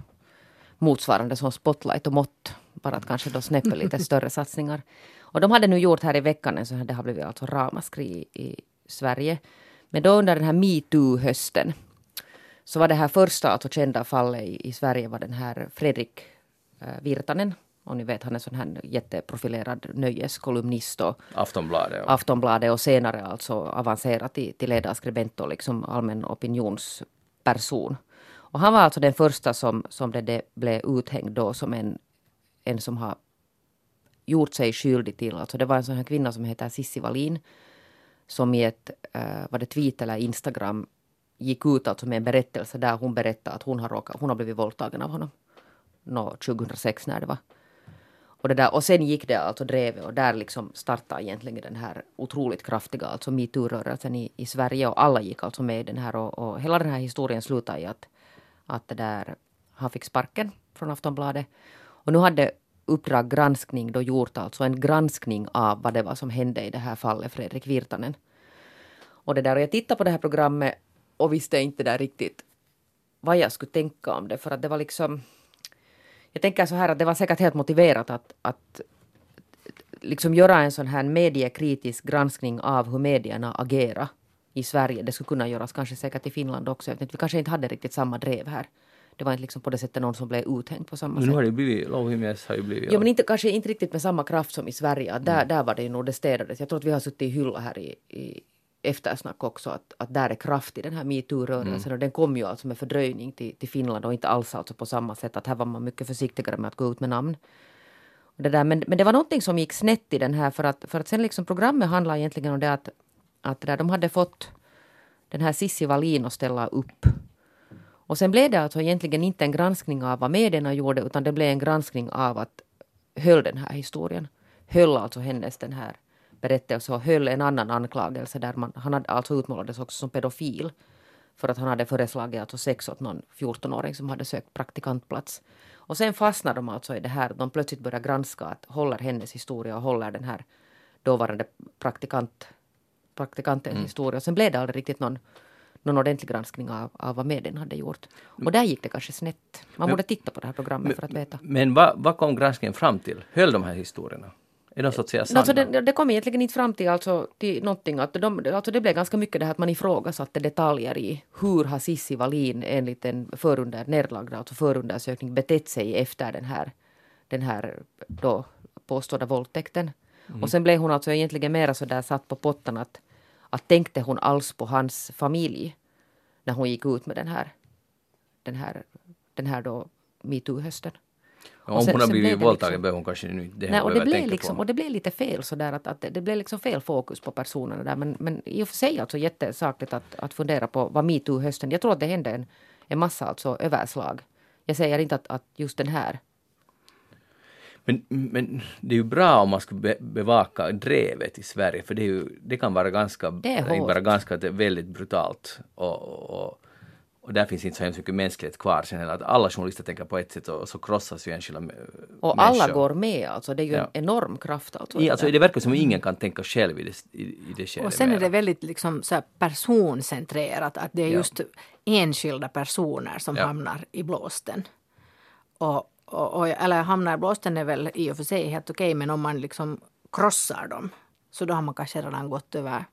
motsvarande som Spotlight och Mått. Bara att kanske då snäpper lite större satsningar. Och de hade nu gjort här i veckan en sån här, det har blivit alltså ramaskri i Sverige. Men då under den här metoo-hösten så var det här första alltså kända fallet i, i Sverige var den här Fredrik eh, Virtanen. Och ni vet han är sån här jätteprofilerad nöjeskolumnist och Aftonbladet. Och, Aftonbladet och senare alltså avancerat till, till ledarskribent och liksom allmän person. Och han var alltså den första som, som det, det blev uthängd då som en, en som har gjort sig skyldig till, alltså det var en sån här kvinna som heter Sissi Wallin som i ett, eh, uh, var det tweet eller Instagram gick ut alltså med en berättelse där hon berättade att hon har, råkat, hon har blivit våldtagen av honom. No, 2006 när det var. Och, det där, och sen gick det alltså drevet och där liksom startade egentligen den här otroligt kraftiga alltså metoo-rörelsen i, i Sverige och alla gick alltså med i den här och, och hela den här historien slutade i att, att det där, han fick sparken från Aftonbladet. Och nu hade Uppdrag granskning då gjort alltså en granskning av vad det var som hände i det här fallet Fredrik Virtanen. Och det där, och jag tittade på det här programmet och visste inte där riktigt vad jag skulle tänka om det för att det var liksom jag tänker så här att det var säkert helt motiverat att, att liksom göra en sån här mediekritisk granskning av hur medierna agerar i Sverige. Det skulle kunna göras kanske säkert i Finland också. Jag vet inte, vi kanske inte hade riktigt samma drev här. Det var inte liksom på det sättet någon som blev uthängd på samma men sätt. Nu har det blivit, Louhimies har ju blivit... Ja, men inte, kanske inte riktigt med samma kraft som i Sverige. Där, Mm. där var det ju nog det städades. Jag tror att vi har suttit i hylla här i, i eftersnack också att, att där är kraft i den här metoo-rörelsen Mm. och den kom ju alltså med fördröjning till, till Finland och inte alls alltså på samma sätt att här var man mycket försiktigare med att gå ut med namn. Och det där, men, men det var någonting som gick snett i den här för att, för att sen liksom programmet handlar egentligen om det att, att det där, de hade fått den här Sissi Wallin att ställa upp. Och sen blev det alltså egentligen inte en granskning av vad medierna gjorde utan det blev en granskning av att höll den här historien. Höll alltså hennes den här berättelse och höll en annan anklagelse där man, han hade alltså utmålades också som pedofil. För att han hade föreslagit alltså sex åt någon 14-åring som hade sökt praktikantplats. Och sen fastnade de alltså i det här, de plötsligt började granska att håller hennes historia och håller den här dåvarande praktikant, praktikantens historia. Och sen blev det aldrig riktigt någon, någon ordentlig granskning av, av vad medierna hade gjort. Och där gick det kanske snett. Man borde titta på det här programmet för att veta. Men vad, vad kom granskningen fram till? Höll de här historierna? Är de så att säga sanna? Alltså det, det kom egentligen inte fram till, alltså, till någonting. Att de, alltså det blev ganska mycket det här att man ifrågasatte detaljer i hur har Sissi Wallin enligt en förunder, nedlagd alltså förundersökning betett sig efter den här, den här då påstådda våldtäkten. Och sen blev hon alltså egentligen mera så där satt på pottan att, att tänkte hon alls på hans familj när hon gick ut med den här, den här, den här då metoo-hösten. Om och sen- hon har blivit det våldtagen liksom- behöver hon kanske nu det Nej, och, det blev liksom, på. och det blev lite fel sådär att, att det, det blev liksom fel fokus på personerna där. Men, men i och för sig alltså jättesakligt att, att fundera på vad metoo-hösten, jag tror att det hände en, en massa alltså överslag. Jag säger inte att, att just den här. Men, men det är ju bra om man skulle be, bevaka drevet i Sverige för det, ju, det kan vara ganska, Det är hårt. bara ganska, det är väldigt brutalt. Och, och, och där finns inte så hemskt mycket mänsklighet kvar sen. Att alla journalister tänker på ett sätt och så krossas ju enskilda Och människor. alla går med alltså, det är ju Ja. en enorm kraft alltså. I, alltså, det verkar som ingen kan tänka själv i det, i, i det skedet Och sen är det väldigt liksom så personcentrerat, att det är Ja. just enskilda personer som Ja. hamnar i blåsten. Och, och, och, eller hamnar i blåsten är väl i och för sig helt okej, men om man liksom krossar dem så då har man kanske redan gått över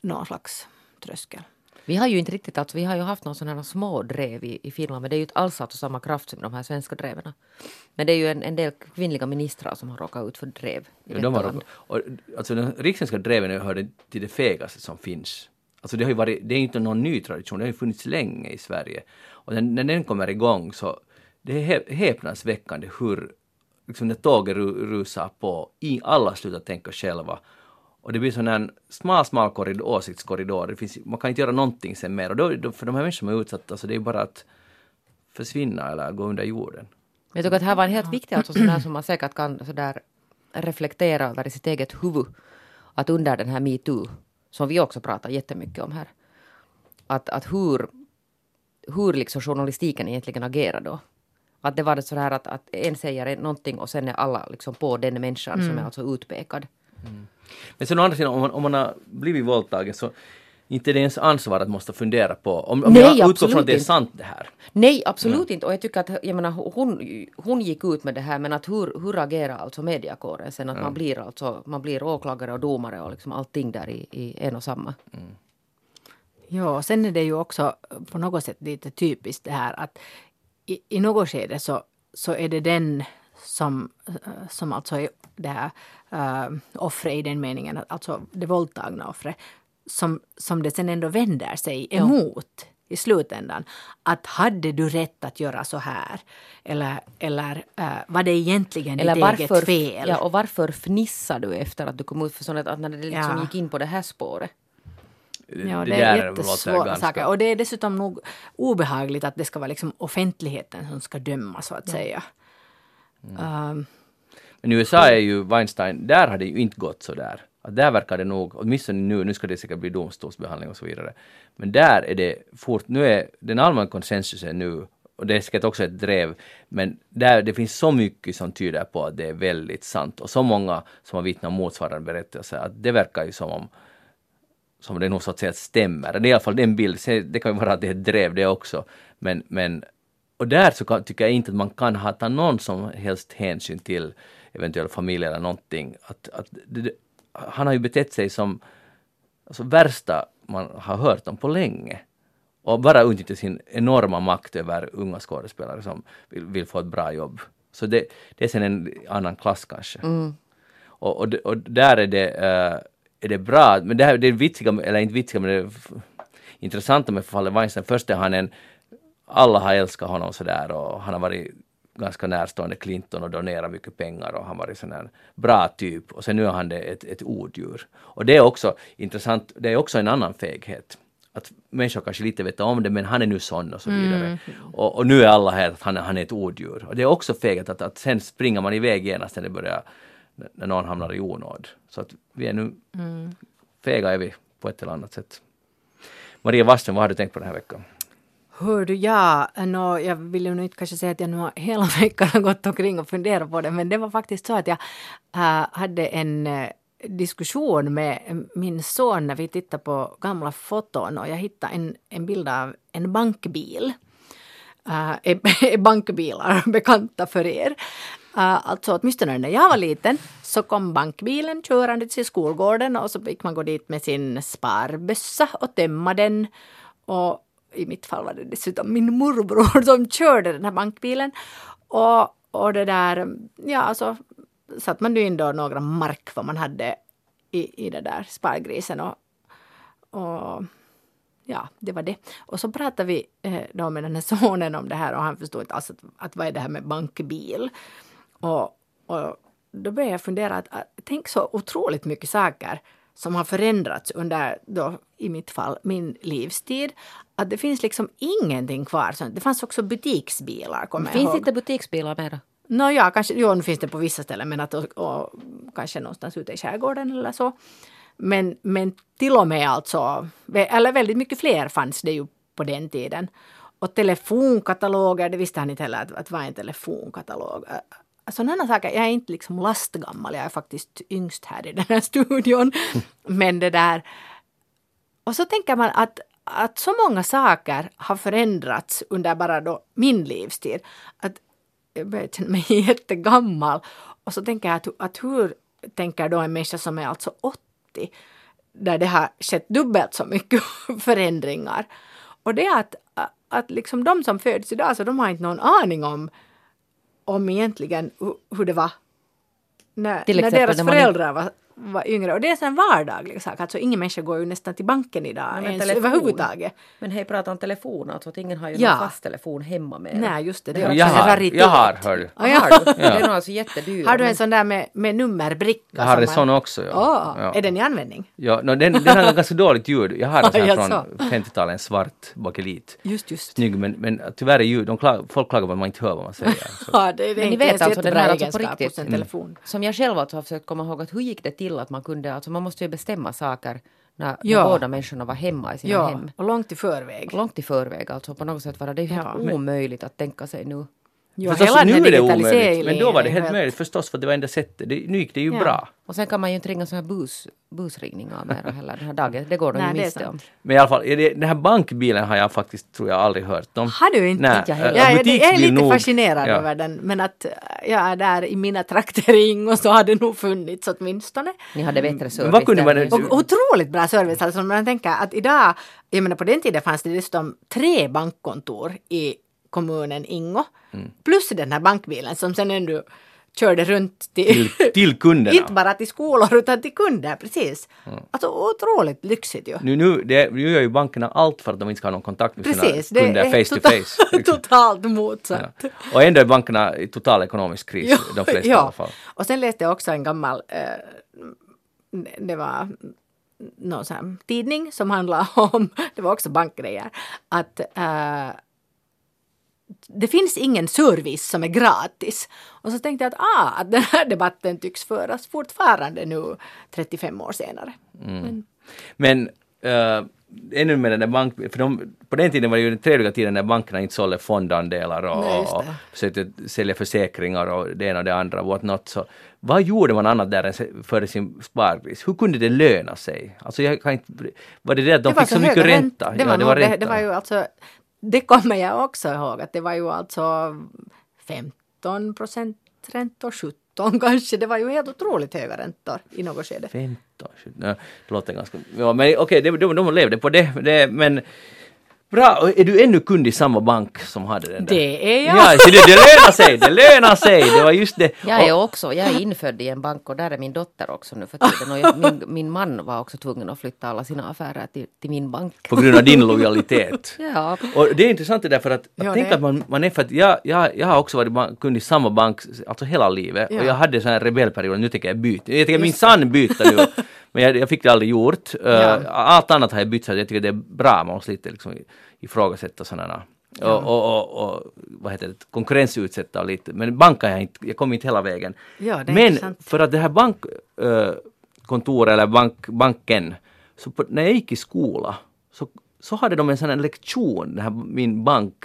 någon slags tröskel. Vi har ju inte riktigt, alltså, vi har ju haft någon sån här små drev i, i Finland men det är ju inte alls alltså samma kraft som de här svenska dreven. Men det är ju en, en del kvinnliga ministrar som har råkat ut för drev. i Ja, de har, och, alltså den riksvenska dreven hörde till det fegaste som finns. Alltså det, har ju varit, det är inte någon ny tradition, det har ju funnits länge i Sverige. Och när, när den kommer igång så det är häpnadsväckande hur liksom när tåget rusar på, i, alla slutar tänka själva. Och det blir sån här smal, smal korridor, åsiktskorridor. Det finns, man kan inte göra någonting sen mer. Och då, då, för de här människorna som är utsatta, så det är ju bara att försvinna eller gå under jorden. Jag tycker att det här var en helt viktig, alltså sådär som man säkert kan sådär reflektera över i sitt eget huvud. Att under den här metoo, som vi också pratar jättemycket om här, att, att hur, hur liksom journalistiken egentligen agerar då. Att det var det sådär att, att en säger någonting och sen är alla liksom på den människan som är alltså utpekad. Men sen å andra sidan, om man, om man har blivit våldtagen så inte det är ens ansvar att måste fundera på, om, om Nej, jag utgår från att det är sant det här. Nej, absolut inte. Och jag tycker att jag menar, hon, hon gick ut med det här, men att hur, hur agerar alltså mediakåren sen? Att man, blir alltså, man blir åklagare och domare och liksom allting där i, i en och samma. Ja, och sen är det ju också på något sätt lite typiskt det här att i, i något skede så, så är det den som, eh, som alltså är det här uh, offret i den meningen, alltså det våldtagna offret, som, som det sen ändå vänder sig emot i slutändan. Att hade du rätt att göra så här? Eller, eller uh, var det egentligen Eller ditt varför, eget fel? Ja, och varför fnissar du efter att du kom ut för sånt att när det liksom Ja. gick in på det här spåret? Ja, det, där är jättesvåra ganska- saker. Och det är dessutom nog obehagligt att det ska vara liksom offentligheten som ska döma så att säga. Um, Men i USA är ju Weinstein, där har det ju inte gått så där. Att där verkar det nog, åtminstone nu, nu ska det säkert bli domstolsbehandling och så vidare. Men där är det fort, nu är den allmänna konsensusen nu, och det är säkert också ett drev, men där det finns så mycket som tyder på att det är väldigt sant och så många som har vittnat motsvarande berättelser att det verkar ju som om som det nog så att säga stämmer. Det är i alla fall den bild, Sen- det kan ju vara att det är drev det också. Men, men och där så kan, tycker jag inte att man kan ha ta någon som helst hänsyn till eventuell familj eller någonting. Att, att det, han har ju betett sig som alltså, värsta man har hört om på länge. Och bara utnyttja sin enorma makt över unga skådespelare som vill, vill få ett bra jobb. Så det, det är sen en annan klass kanske. Och, och, det- och där är det, eh, är det bra, men det, här, det är vitsiga, eller inte vitsiga, men det intressanta med fallet Weinstein. Först är han en, alla har älskat honom sådär och han har varit ganska närstående Clinton och donerat mycket pengar och han varit sån här bra typ och sen nu är han det ett, ett odjur. Och det är också intressant, det är också en annan feghet. Att människor kanske lite vet om det men han är nu sån och så vidare. Och, och nu är alla här att han, han är ett odjur. Och det är också feghet att, att sen springer man iväg genast när det börjar, när någon hamnar i onåd. Så att vi är nu, fega är vi på ett eller annat sätt. Maria Wasström, vad har du tänkt på den här veckan? Hör du, ja, nå, jag vill ju nu inte kanske säga att jag nu har hela veckan har gått omkring och funderat på det, men det var faktiskt så att jag äh, hade en äh, diskussion med min son när vi tittade på gamla foton och jag hittade en, en bild av en bankbil. Äh, är, är bankbilar bekanta för er? Uh, alltså åtminstone när jag var liten så kom bankbilen körande till skolgården och så fick man gå dit med sin sparbössa och tömma den. Och i mitt fall var det dessutom min morbror som körde den här bankbilen. Och, och det där, ja alltså satt man ju in då några mark vad man hade i, i den där spargrisen och, och ja, det var det. Och så pratade vi eh, då med den här sonen om det här och han förstod inte alls att, att vad är det här med bankbil. Och, och då började jag fundera att, att tänk så otroligt mycket saker som har förändrats under, då, i mitt fall, min livstid. Att det finns liksom ingenting kvar. Det fanns också butiksbilar, kommer Finns ihåg. inte butiksbilar mera? Nå ja, kanske, jo, nu finns det på vissa ställen, men att, och, och, kanske någonstans ute i skärgården eller så. Men, men till och med alltså, eller väldigt mycket fler fanns det ju på den tiden. Och telefonkataloger, det visste han inte heller att, att vad är en telefonkatalog. Alltså, Sådana saker, jag är inte liksom lastgammal, jag är faktiskt yngst här i den här studion. Men det där, och så tänker man att, att så många saker har förändrats under bara då min livstid. Att jag börjar känna mig jättegammal. Och så tänker jag att, att hur tänker då en människa som är alltså 80 där det har skett dubbelt så mycket förändringar. Och det är att, att liksom de som föds idag, så de har inte någon aning om, om egentligen hu- hur det var när, när deras föräldrar var, var yngre. Och det är en vardaglig sak. Alltså ingen människa går ju nästan till banken idag Nej, men ens telefon. överhuvudtaget. Men hej, prata om telefon, alltså att ingen har ju Ja. någon fast telefon hemma med. Nej, just det. Det är Ja, också Jag en har, raritet. jag har, hör du. Ja, ja. Har du? Det är nog alltså jättedyra. Har du en men- sån där med, med nummerbricka? Jag har en man- sån också. Ja. Åh, ja. Är den i användning? Ja, no, den, den har ganska dåligt ljud. Jag har en sån här Ja, från så. 50-talet, en svart bakelit. Just, just. Snygg, men, men tyvärr är ljud, de klag, folk klagar på att man inte hör vad man säger. Ja, det, det är Men ni vet alltså den här alltså på riktigt. telefon. Som jag själv alltså har försökt komma ihåg att hur gick det till att man kunde, alltså man måste ju bestämma saker när, Ja. när båda människorna var hemma i sina Ja, hem. och långt i förväg. Långt i förväg alltså på något sätt var det, är helt Ja. omöjligt att tänka sig nu. Jo, Förstås, hela nu är det omöjligt, men då var det helt möjligt förstås för det var enda sättet. Det, nu gick det ju Ja. bra. Och sen kan man ju inte ringa så här bus, busringningar mera heller den här dagen. Det går de ju miste om. Men i alla fall, den här bankbilen har jag faktiskt, tror jag, aldrig hört om. Har du inte? Nej, Inte jag heller. äh, Ja, jag, jag är lite nog. fascinerad Ja. över den. Men att äh, jag är där i mina trakter i Ingo så har det nog funnits åtminstone. Ni hade bättre service vad kunde man- Och otroligt bra service. Alltså man tänker att idag, jag menar på den tiden fanns det dessutom tre bankkontor i kommunen Ingo. Mm. Plus den här bankbilen som sen ändå körde runt till, Till, till kunderna. inte bara till skolor utan till kunder, precis. Alltså otroligt lyxigt ju. Nu, nu, det, nu gör ju bankerna allt för att de inte ska ha någon kontakt med Precis, sina kunder face to total- face. liksom. totalt motsatt. Ja. Och ändå är bankerna i total ekonomisk kris, de flesta i alla fall. Och sen läste jag också en gammal, eh, det var någon sån här tidning som handlade om, det var också bankgrejer, att eh, det finns ingen service som är gratis. Och så tänkte jag att, ah, att den här debatten tycks föras fortfarande nu 35 år senare. Men, Men uh, ännu med den där bank... För de, på den tiden var det ju den trevliga tiden när bankerna inte sålde fondandelar och, Nej, det. och försökte sälja försäkringar och det ena och det andra. What not. Så, vad gjorde man annat där än se- för sin spargris? Hur kunde det löna sig? Alltså jag kan inte, var det det att de det fick så mycket höga ränta? Det Ja, var, det var det, ränta. det var ju alltså, det kommer jag också ihåg att det var ju alltså 15 procent räntor, 17 kanske. Det var ju helt otroligt höga räntor i något skede. 15, 17, ja, det låter ganska... Ja, men okej, de, de, de levde på det, det, men... Bra, och är du ännu kund i samma bank som hade den där? Det är jag! Ja, så det, det lönar sig, det lönar sig, det var just det. Jag är också, jag är infödd i en bank och där är min dotter också nu för tiden. Och jag, min, min man var också tvungen att flytta alla sina affärer till, till min bank. på grund av din lojalitet. Ja, Och det är intressant det där för att, att Ja, tänka det. att man, man är för att jag, jag, jag har också varit kund i samma bank alltså hela livet Ja. och jag hade sån här rebellperiod, nu tänker jag byta. Jag tänker minsann byta nu. Men jag, jag fick det aldrig gjort. Uh, Ja. Allt annat har jag bytt så jag tycker det är bra, man måste lite liksom ifrågasätta sådana och, och, och, och vad heter det, konkurrensutsätta och lite. Men banken jag inte, jag kom inte hela vägen. Ja, Men intressant. för att det här bankkontoret eller bank, banken, så på, när jag gick i skola så, så hade de en sån här lektion, den här, min bank,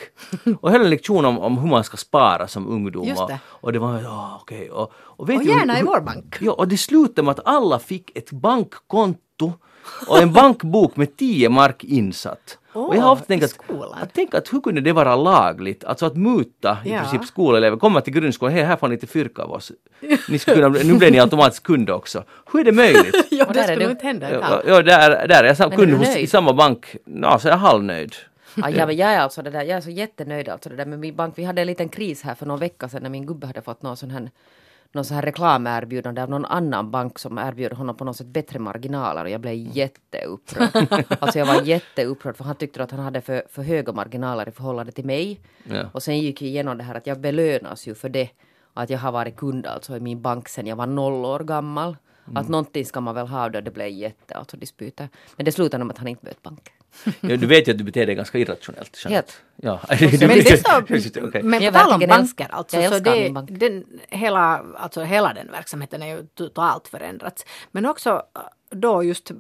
och höll en lektion om, om hur man ska spara som ungdom. Just det. och det var, okej. Och, och, vet Och du hur- gärna i vår bank. Ja, och det slutade med att alla fick ett bankkonto och en bankbok med 10 mark insatt. Och jag har ofta tänkt att, skolan. att, tänka att hur kunde det vara lagligt? Alltså att muta i Ja. princip skolelever, komma till grundskolan, hej här får ni lite fyrka av oss. Ni skulle kunna, nu blir ni automatiskt kund också. Hur är det möjligt? Ja, Och det skulle nog inte hända Ja, ja, där, där är jag sam- kund hos, i samma bank. Ja, så är jag halvnöjd. Ja, ja, men jag är alltså det där, jag är så jättenöjd alltså det där med min bank. Vi hade en liten kris här för någon vecka sedan när min gubbe hade fått någon sån här någon sån här reklamerbjudande av någon annan bank som erbjöd honom på något sätt bättre marginaler och jag blev jätteupprörd. alltså jag var jätteupprörd för han tyckte att han hade för, för höga marginaler i förhållande till mig. Ja. Och sen gick vi igenom det här att jag belönas ju för det. Att jag har varit kund alltså i min bank sen jag var noll år gammal. Att någonting ska man väl ha då det blev jätte alltså disputer. Men det slutade med att han inte böt banken. Ja, du vet ju att du beter dig ganska irrationellt. Helt. Ja. Men, det är så, men Jag på tal om banker alltså, jag så det, den, hela, alltså hela den verksamheten är ju totalt förändrats. Men också äh, då just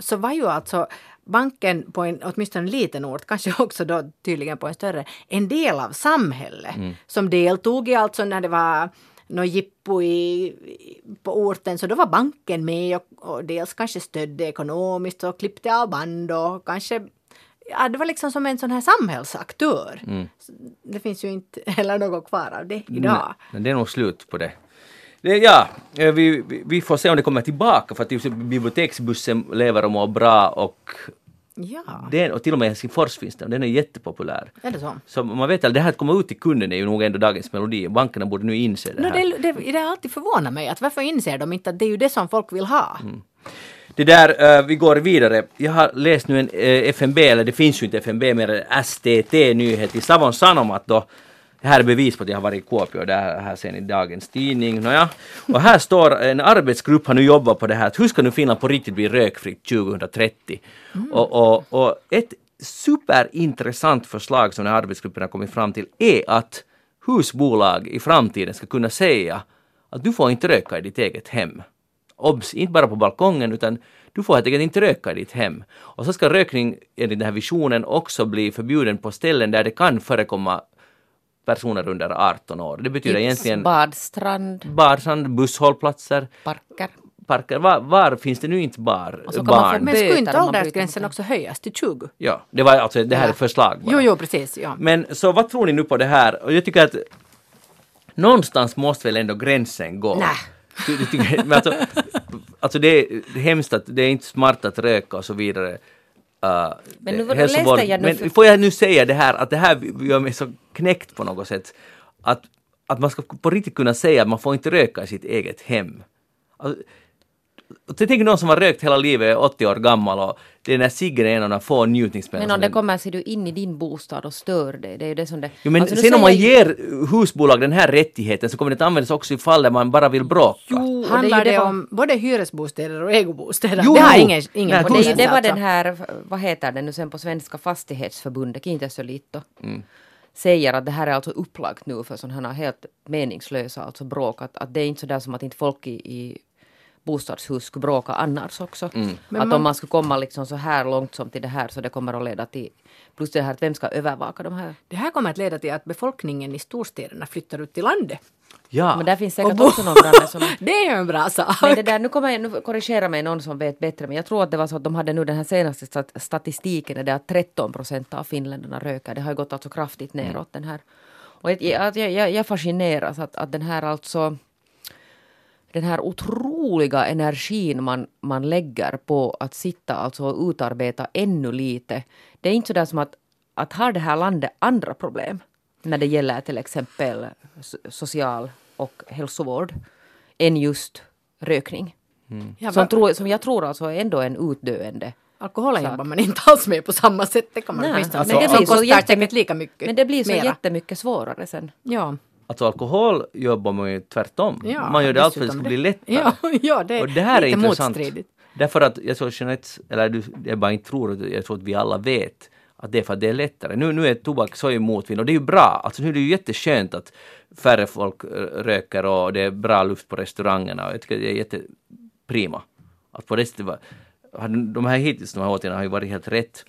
så var ju alltså banken på en åtminstone en liten ort, kanske också då tydligen på en större, en del av samhället som deltog i alltså när det var något jippo i, på orten så då var banken med och, och dels kanske stödde ekonomiskt och klippte av band och kanske Ja, det var liksom som en sån här samhällsaktör. Så Det finns ju inte heller något kvar av det idag. Nej, det är nog slut på det. det ja, eh, vi, vi, får se om det kommer tillbaka för att biblioteksbussen lever och mår bra och, Ja, den, och till och med i Helsingfors finns den, den är jättepopulär. är det så? Så man vet att det här att komma ut till kunden är ju nog ändå dagens melodi. Bankerna borde nu inse det No, här. det, det, det har alltid förvånat mig att varför inser de inte att det är ju det som folk vill ha? Mm. Det där, eh, vi går vidare. Jag har läst nu en eh, FNB, eller det finns ju inte FNB mer än STT-nyhet i Savon Sanomat då. Det här är bevis på att jag har varit i Kuopio, det här, ser ni dagens tidning. Nåja. Och här står en arbetsgrupp har nu jobbat på det här, hur ska nu Finland på riktigt bli rökfritt 2030? Och, och, och ett superintressant förslag som den här arbetsgruppen har kommit fram till är att husbolag i framtiden ska kunna säga att du får inte röka i ditt eget hem. Obs! Inte bara på balkongen utan du får helt enkelt inte röka i ditt hem. Och så ska rökning enligt den här visionen också bli förbjuden på ställen där det kan förekomma personer under 18 år. Det betyder egentligen badstrand, barsand, busshållplatser, parker. parker. Var, var finns det nu inte bar, Och så kan man få barn? Men skulle inte åldersgränsen också höjas till 20? Ja, det var alltså det här är Ja. ett förslag bara. Jo, jo, precis. Ja. Men så vad tror ni nu på det här? Och jag tycker att någonstans måste väl ändå gränsen gå. Nä. Du, du tycker, men alltså, alltså det är hemskt att det är inte smart att röka och så vidare. Uh, Men nu läste hälsovård- jag nu Men får jag nu säga det här att det här gör mig så knäckt på något sätt. Att att man ska på riktigt kunna säga att man får inte röka i sitt eget hem. Alltså, Tänk någon som har rökt hela livet, är 80 år gammal och det är när ciggen är en av de få njutningsmedel Men om det kommer ser du in i din bostad och stör dig, det är ju det som det... Jo, men Alltså, sen om man ger husbolag den här rättigheten så kommer det att användas också i fall där man bara vill bråka. Jo, Handlar det, det om både hyresbostäder och ägobostäder? Jo, det har ingen, ingen Nej, det ju den det var alltså. den här, vad heter det nu sen på svenska, fastighetsförbundet, Kiinteistoliitto, Mm. säger att det här är alltså upplagt nu för sådana här helt meningslösa alltså bråk. Att, att det är inte sådär som att inte folk i, i bostadshus skulle bråka annars också. Mm. Att man- om man skulle komma liksom så här långt som till det här så det kommer att leda till plus det här att vem ska övervaka de här. Det här kommer att leda till att befolkningen i storstäderna flyttar ut till landet. Ja. Men där finns säkert också någon granne som Det är ju en bra sak. Men det där, nu kommer jag, nu korrigera mig någon som vet bättre, men jag tror att det var så att de hade nu den här senaste stat- statistiken, är det att 13 procent av finländarna röker. Det har ju gått alltså kraftigt neråt den här. Och jag, jag, jag, jag fascineras att, att den här alltså den här otroliga energin man, man lägger på att sitta alltså och utarbeta ännu lite. Det är inte sådär som att, att har det här landet andra problem när det gäller till exempel so- social och hälsovård än just rökning. Ja, som, tror, som jag tror alltså är ändå en utdöende. Alkoholen jobbar man inte alls med på samma sätt. Det kan man Nej, alltså, men det Som blir så kostar jättemycket- säkert lika mycket. Men det blir så mera. jättemycket svårare sen. Ja, Alltså alkohol jobbar man ju tvärtom. Ja, man gör det allt för att det ska bli lättare. ja, ja det är, Och det här är intressant. motstridigt. Därför att jag tror Jeanette, eller du, jag bara inte tror, jag tror att vi alla vet att det är för att det är lättare. Nu, nu är tobak så motvind och det är ju bra. Alltså nu är det ju jätteskönt att färre folk röker och det är bra luft på restaurangerna jag tycker det är jätteprima. Att på det de här hittills, de här åtgärderna har ju varit helt rätt.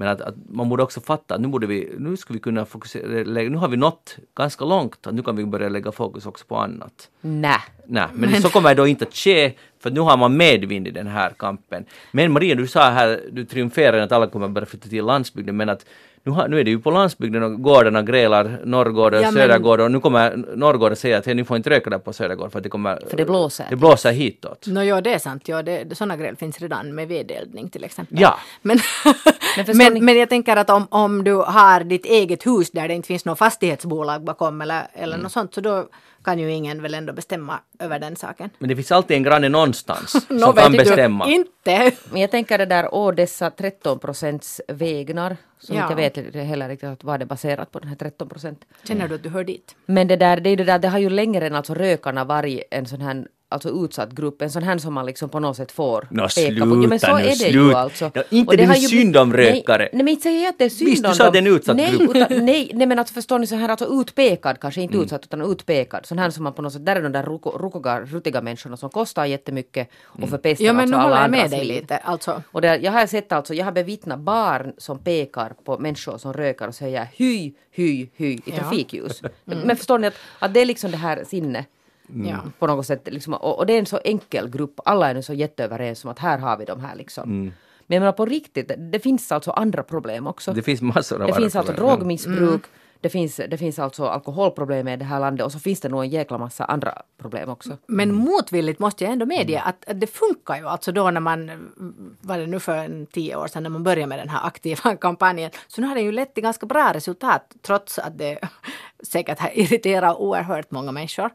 Men att, att man borde också fatta att nu borde vi, nu ska vi kunna fokusera, lägga- nu har vi nått ganska långt, att nu kan vi börja lägga fokus också på annat. Nej. Nej, men, så kommer det då inte att ske, för nu har man medvind i den här kampen. Men Maria, du sa här, du triumferade att alla kommer börja flytta till landsbygden, men att nu, har, nu är det ju på landsbygden och gårdarna grälar Norrgård och Ja, men- Södergård och nu kommer Norrgård att säga att "Hej, ni får inte röka där på Södergård för att det kommer... För det blåser. Det blåser hitåt. Nå, ja, det är sant. Ja, det, sådana grejer finns redan med vedeldning till exempel. Ja. Men, Men men jag tänker att om, om du har ditt eget hus där det inte finns något fastighetsbolag bakom eller, eller Mm. något sånt, så då kan ju ingen väl ändå bestämma över den saken. Men det finns alltid en granne någonstans som Nå, kan vet du, bestämma. Inte! Men jag tänker det där, åh dessa 13 procents vägnar, som Ja. inte jag vet heller riktigt att vad det är baserat på, den här 13 procent. Känner du att du hör dit? Men det där, det är det där, det har ju längre än alltså rökarna varit en sån här alltså utsatt grupp, en sån här som man liksom på något sätt får Nå, peka på. Jo, men så sluta nu, är det ju sluta. alltså. Ja, inte Och det är ju ju synd om rökare. Nej, nej men inte säger jag att det är synd Visst, du om sa dem. att det är en utsatt nej, grupp. Utan, nej, nej, men alltså förstår ni så här alltså utpekad, kanske Mm. inte utsatt utan utpekad. Sån här som man på något sätt, där är de där rukoga, rutiga människorna som kostar jättemycket Mm. och förpestar Ja, men alltså nu alla håller jag med dig liv. lite. Alltså, Och det, jag har sett alltså, jag har bevittnat barn som pekar på människor som röker och säger hy, hy, hy i Ja. trafikljus. Men förstår ni att, att det är liksom det här sinne ja. på något sätt. Liksom, och, och det är en så enkel grupp. Alla är nu så jätteöverens om att här har vi de här liksom. Men jag menar på riktigt, det, det finns alltså andra problem också. Det finns massor av Det finns alltså problem. drogmissbruk, det, finns, det finns alltså alkoholproblem i det här landet och så finns det nog en jäkla massa andra problem också. Men motvilligt måste jag ändå medge att, att det funkar ju alltså då när man, var det nu för en tio år sedan när man började med den här aktiva kampanjen, så nu har det ju lett till ganska bra resultat trots att det säkert har irriterat oerhört många människor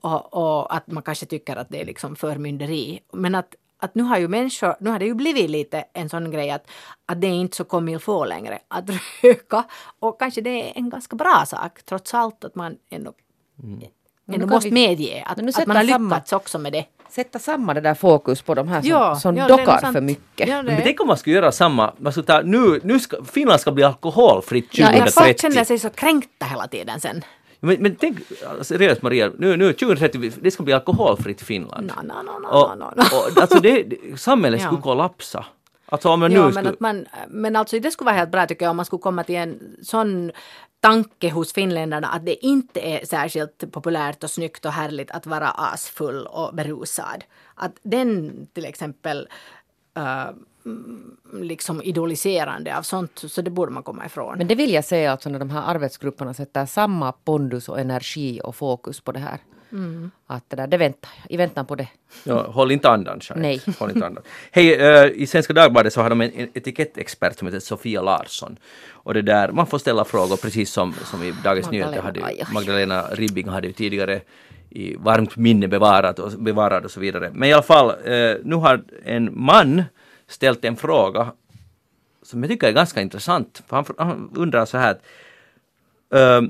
och, och att man kanske tycker att det är liksom förmynderi. Men att, att nu har ju människor, nu har det ju blivit lite en sån grej att, att det är inte så comme få längre att röka och kanske det är en ganska bra sak trots allt att man ändå, ändå nu kan måste vi- medge att, Men nu att man har samma- lyckats också med det. Sätta samman det där fokus på de här som, Ja, som ja, dockar för mycket. Ja, det Men tänk om man skulle göra samma, man skulle ta, nu, nu ska, Finland ska bli alkoholfritt Ja, Ja, folk 2030. känner sig så kränkta hela tiden sen. Men, men tänk, seriöst Maria, nu, nu 2030, det ska bli alkoholfritt Finland. No, no, no, no, och, no, no. och, alltså det, samhället Ja. skulle kollapsa. Alltså om Ja, nu men, skulle... att man, men alltså det skulle vara helt bra tycker jag om man skulle komma till en sån tanke hos finländarna att det inte är särskilt populärt och snyggt och härligt att vara asfull och berusad. Att den till exempel uh, liksom idoliserande av sånt, så det borde man komma ifrån. Men det vill jag säga alltså när de här arbetsgrupperna sätter samma pondus och energi och fokus på det här. Mm. Att det, där, det väntar jag, i väntan på det. Ja, håll inte andan, Jeanette. Nej. Håll inte andan. Hej, uh, i Svenska Dagbladet så har de en etikettexpert som heter Sofia Larsson. Och det där, man får ställa frågor precis som, som i Dagens Nyheter hade aj, aj. Magdalena Ribbing hade ju tidigare i varmt minne bevarat och, bevarad och så vidare. Men i alla fall, uh, nu har en man ställt en fråga som jag tycker är ganska intressant. För han, han undrar så här att, uh,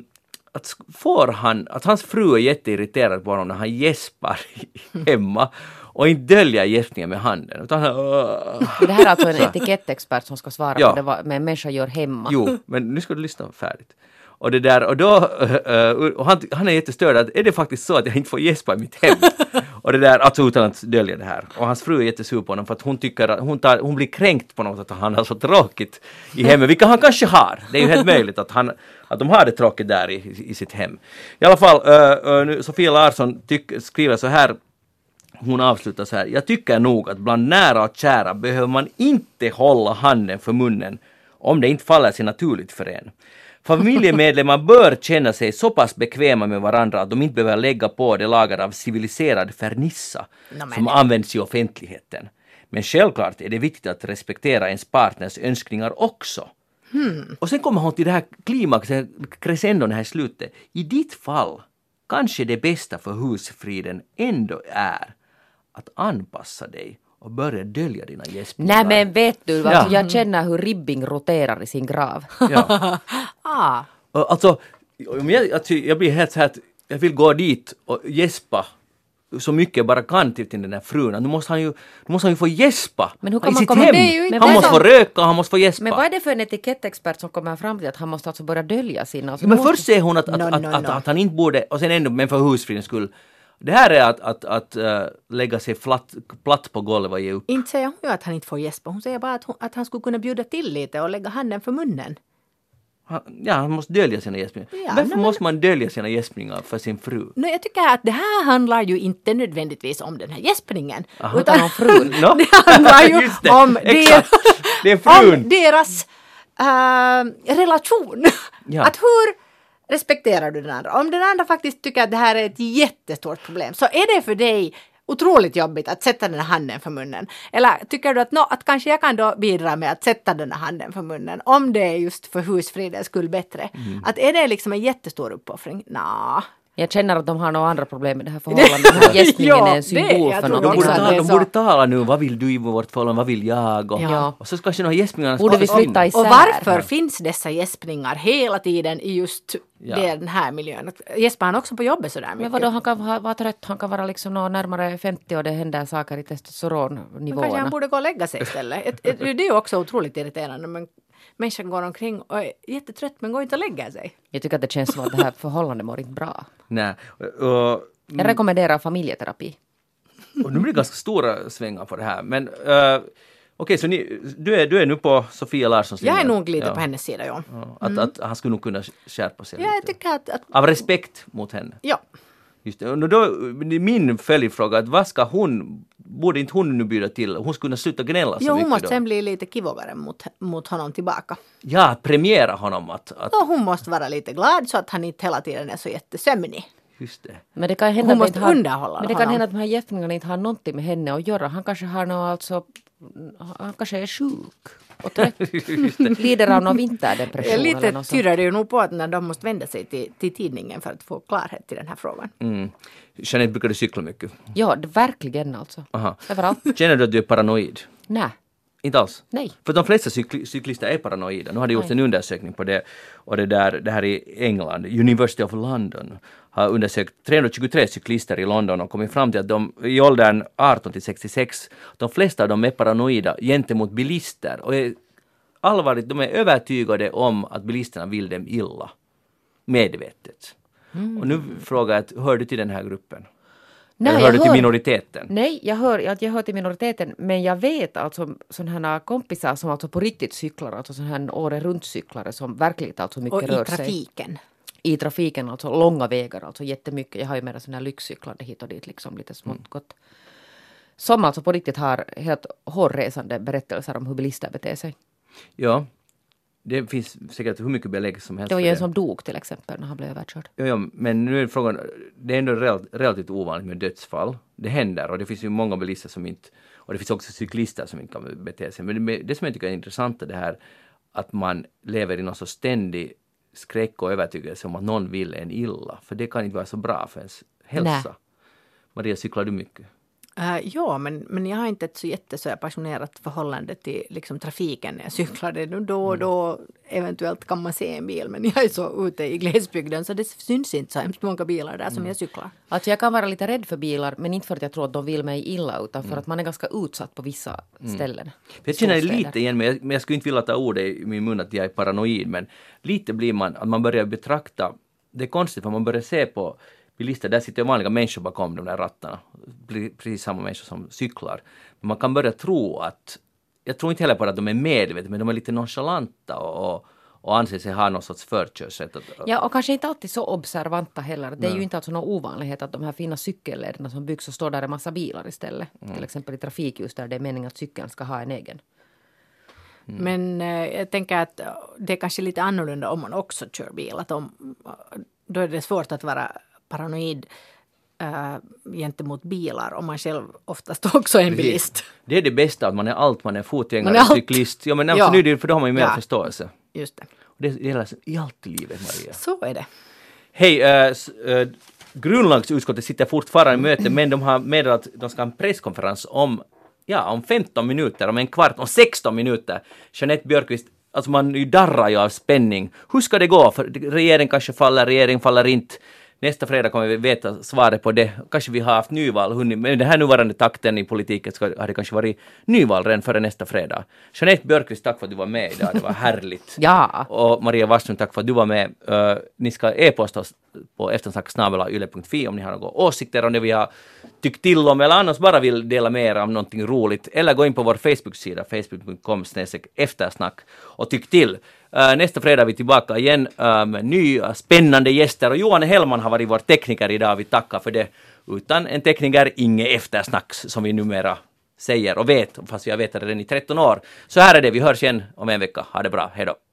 att får han, att hans fru är jätteirriterad på honom när han gäspar hemma och inte döljer gäspningen med handen. Utan han, Det här är alltså en etikettexpert som ska svara Ja. på det vad en människa gör hemma. Jo, men nu ska du lyssna färdigt. Och det där, och då, eh, och han, han är jättestörd att är det faktiskt så att jag inte får gäspa i mitt hem? och det där, alltså utan att dölja det här. Och hans fru är jättesur på honom för att hon tycker att hon, tar, hon blir kränkt på något att han har så tråkigt i hemmet, vilket han kanske har. Det är ju helt möjligt att, han, att de har det tråkigt där i, i sitt hem. I alla fall, uh, nu, Sofia Larsson tyck, skriver så här hon avslutar så här. Jag tycker nog att bland nära och kära behöver man inte hålla handen för munnen om det inte faller sig naturligt för en. Familjemedlemmar bör känna sig så pass bekväma med varandra att de inte behöver lägga på det lager av civiliserad fernissa men- som används i offentligheten. Men självklart är det viktigt att respektera ens partners önskningar också. Och sen kommer hon till det här klimaxet, crescendon här i slutet. I ditt fall kanske det bästa för husfriden ändå är att anpassa dig och börja dölja dina gäspningar. Nej men vet du, alltså, Ja. jag känner hur Ribbing roterar i sin grav. Ja. Ah, Och Alltså, om jag, alltså, jag blir helt så här att jag vill gå dit och gäspa så mycket jag bara kan till, den här frun. Nu måste han ju, nu måste han ju få gäspa Men hur kan i man sitt komma- hem. det är ju inte han måste som- få röka, han måste få gäspa. Men vad är det för en etikettexpert som kommer fram till att han måste alltså börja dölja sina... Alltså, Men måste- först säger hon att, att, No, att, no, att, no. att han inte borde, och sen ändå, men för husfridens skull. Det här är att, att, att äh, lägga sig flatt, platt på golvet och ge upp. inte säger hon ju att han inte får gäspa, hon säger bara att, hon, att han skulle kunna bjuda till lite och lägga handen för munnen. Han, ja, han måste dölja sina gäspningar. Ja, Varför men- måste man dölja sina gäspningar för sin fru? No, jag tycker att det här handlar ju inte nödvändigtvis om den här gäspningen. Utan om frun. Nå? det handlar ju det, om, exakt. Det är frun. om deras äh, relation. Ja. Att hur respekterar du den andra? Om den andra faktiskt tycker att det här är ett jättestort problem så är det för dig otroligt jobbigt att sätta den här handen för munnen. Eller tycker du att, nå, att kanske jag kan då bidra med att sätta den här handen för munnen om det är just för husfridens skull bättre. Mm. Att är det liksom en jättestor uppoffring? Nja. Jag känner att de har några andra problem med det här förhållandet. Den här gäspningen Ja, är en symbol det- för tror De något. borde, också sånt. att ta, det är de borde tala nu, vad vill du i vårt förhållande, vad vill jag? Och, Ja. och så kanske de här gäspningarna Borde vi flytta isär? Och varför finns dessa gäspningar hela tiden i just Ja. den här miljön? Gäspar han också på jobbet sådär mycket? Men vadå, han kan vara trött, han kan vara liksom nå närmare 50 och det händer saker i Men kanske testosteronnivåerna. han borde gå och lägga sig istället. Det är ju också otroligt irriterande. Men människan går omkring och är jättetrött men går inte och lägger sig. Jag tycker att det känns som att det här förhållandet mår inte bra. Nej. Och, Jag rekommenderar familjeterapi. och nu blir det ganska stora svängar på det här. Men uh, okej, så ni, du, är, du är nu på Sofia Larssons Jag är nog lite Ja. på hennes sida, ja. Ja, Att, att han skulle nog kunna skärpa sig Ja, jag lite. tycker att... att Av respekt mot henne. ja. Just det. Och då, min följdfråga, att vad ska hon, borde inte hon nu bjuda till? Hon skulle kunna sluta gnälla så Jo, hon mycket måste då. sen bli lite kivogare mot, mot honom tillbaka. Ja, premiera honom att, att Och hon måste vara lite glad så att han inte hela tiden är så jättesömnig. just det. Men det kan hända Hon måste har, underhålla Men det kan honom. hända att de här gäspningarna inte har någonting med henne att göra. Han kanske har något alltså... Han kanske är sjuk och trött. Lider av någon vinterdepression eller Lite något sånt. tyder det ju nog på att när de måste vända sig till, till tidningen för att få klarhet till den här frågan. Mm. Jeanette, brukar du cykla mycket? Ja, det, verkligen alltså. Aha. Överallt. Känner du att du är paranoid? Nej. Inte alls? Nej. För de flesta cykli- cyklister är paranoida. Nu har det gjorts en undersökning på det. Och det, där, det här i England, University of London, har undersökt 323 cyklister i London och kommit fram till att de i åldern 18 till 66, de flesta av dem är paranoida gentemot bilister. Och är allvarligt, de är övertygade om att bilisterna vill dem illa. Medvetet. Mm. Och nu frågar jag, hör du till den här gruppen? Nej, Eller jag hör du till hör- minoriteten? Nej, jag hör, att jag hör till minoriteten, men jag vet alltså sådana här kompisar som alltså på riktigt cyklar, alltså sådana här året runt cyklare som verkligen alltså mycket Och i rör sig. trafiken. I trafiken, alltså långa vägar, alltså jättemycket. Jag har ju mera sådana här lyxcyklande hit och dit, liksom lite smått gott. Som alltså på riktigt har helt hårresande berättelser om hur bilister beter sig. Ja, det finns säkert hur mycket belägg som helst Det var ju en som dog till exempel när han blev överkörd. Ja, ja, men nu är frågan, det är ändå rel- relativt ovanligt med dödsfall. Det händer och det finns ju många bilister som inte, och det finns också cyklister som inte kan bete sig. Men det, det som jag tycker är intressant är det här att man lever i någon så ständig skräck och övertygelse om att någon vill en illa. För det kan inte vara så bra för ens hälsa. Nej. Maria, cyklar du mycket? Uh, ja, men, men jag har inte ett så jätte så här passionerat förhållande till liksom, trafiken när jag cyklar. Det är nu då och då eventuellt kan man se en bil, men jag är så ute i glesbygden så det syns inte så hemskt många bilar där som jag cyklar. Alltså jag kan vara lite rädd för bilar, men inte för att jag tror att de vill mig illa, utan för att man är ganska utsatt på vissa ställen. För jag känner lite igen, men jag, men jag skulle inte vilja ta ordet i min mun att jag är paranoid, men lite blir man, att man börjar betrakta, det är konstigt för man börjar se på bilister, där sitter ju vanliga människor bakom de där rattarna, Pre- precis samma människor som cyklar. Men man kan börja tro att, jag tror inte heller på att de är medvetna, men de är lite nonchalanta och, och, och anser sig ha någon sorts förkörsrätt. Ja, och kanske inte alltid så observanta heller. Det är ju inte alltså någon ovanlighet att de här fina cykellederna som byggs så står där en massa bilar istället. Till exempel i trafikljus där det är meningen att cykeln ska ha en egen. Men eh, jag tänker att eh, det är kanske lite annorlunda om man också kör bil. Att om, då är det svårt att vara paranoid uh, gentemot bilar om man själv oftast också är en bilist. Det är det bästa, att man är allt, man är fotgängare, Man är cyklist. Ja, men Ja. ja. nu är det, för då har man ju mer Ja. förståelse. Just det. Och Det gäller i allt i livet, Maria. Så är det. Hej, äh, s- äh, grundlagsutskottet sitter fortfarande i möte men de har meddelat att de ska ha en presskonferens om, ja, om 15 minuter, om en kvart, om 16 minuter. Jeanette Björkqvist, alltså man darrar ju av spänning. Hur ska det gå? För regering kanske faller, regering faller inte. Nästa fredag kommer vi veta svaret på det. Kanske vi har haft nyval, hunnit, med den här nuvarande takten i politiken ska, har det kanske varit nyval redan före nästa fredag. Jeanette Björkqvist, tack för att du var med idag, det var härligt. Ja, Och Maria Wasslund, tack för att du var med. Uh, ni ska e-posta oss på eftersnacksnabelayle.fi om ni har några åsikter om det vi har tyckt till om eller annars bara vill dela med er av någonting roligt. Eller gå in på vår Facebook-sida, facebook.com eftersnack och tyck till. Äh, nästa fredag är vi tillbaka igen ähm, med nya äh, spännande gäster och Johan Hellman har varit vår tekniker idag. Vi tackar för det. Utan en tekniker, inget eftersnacks som vi numera säger och vet, fast vi har vetat det redan i 13 år. Så här är det, vi hörs igen om en vecka. Ha det bra, hej då!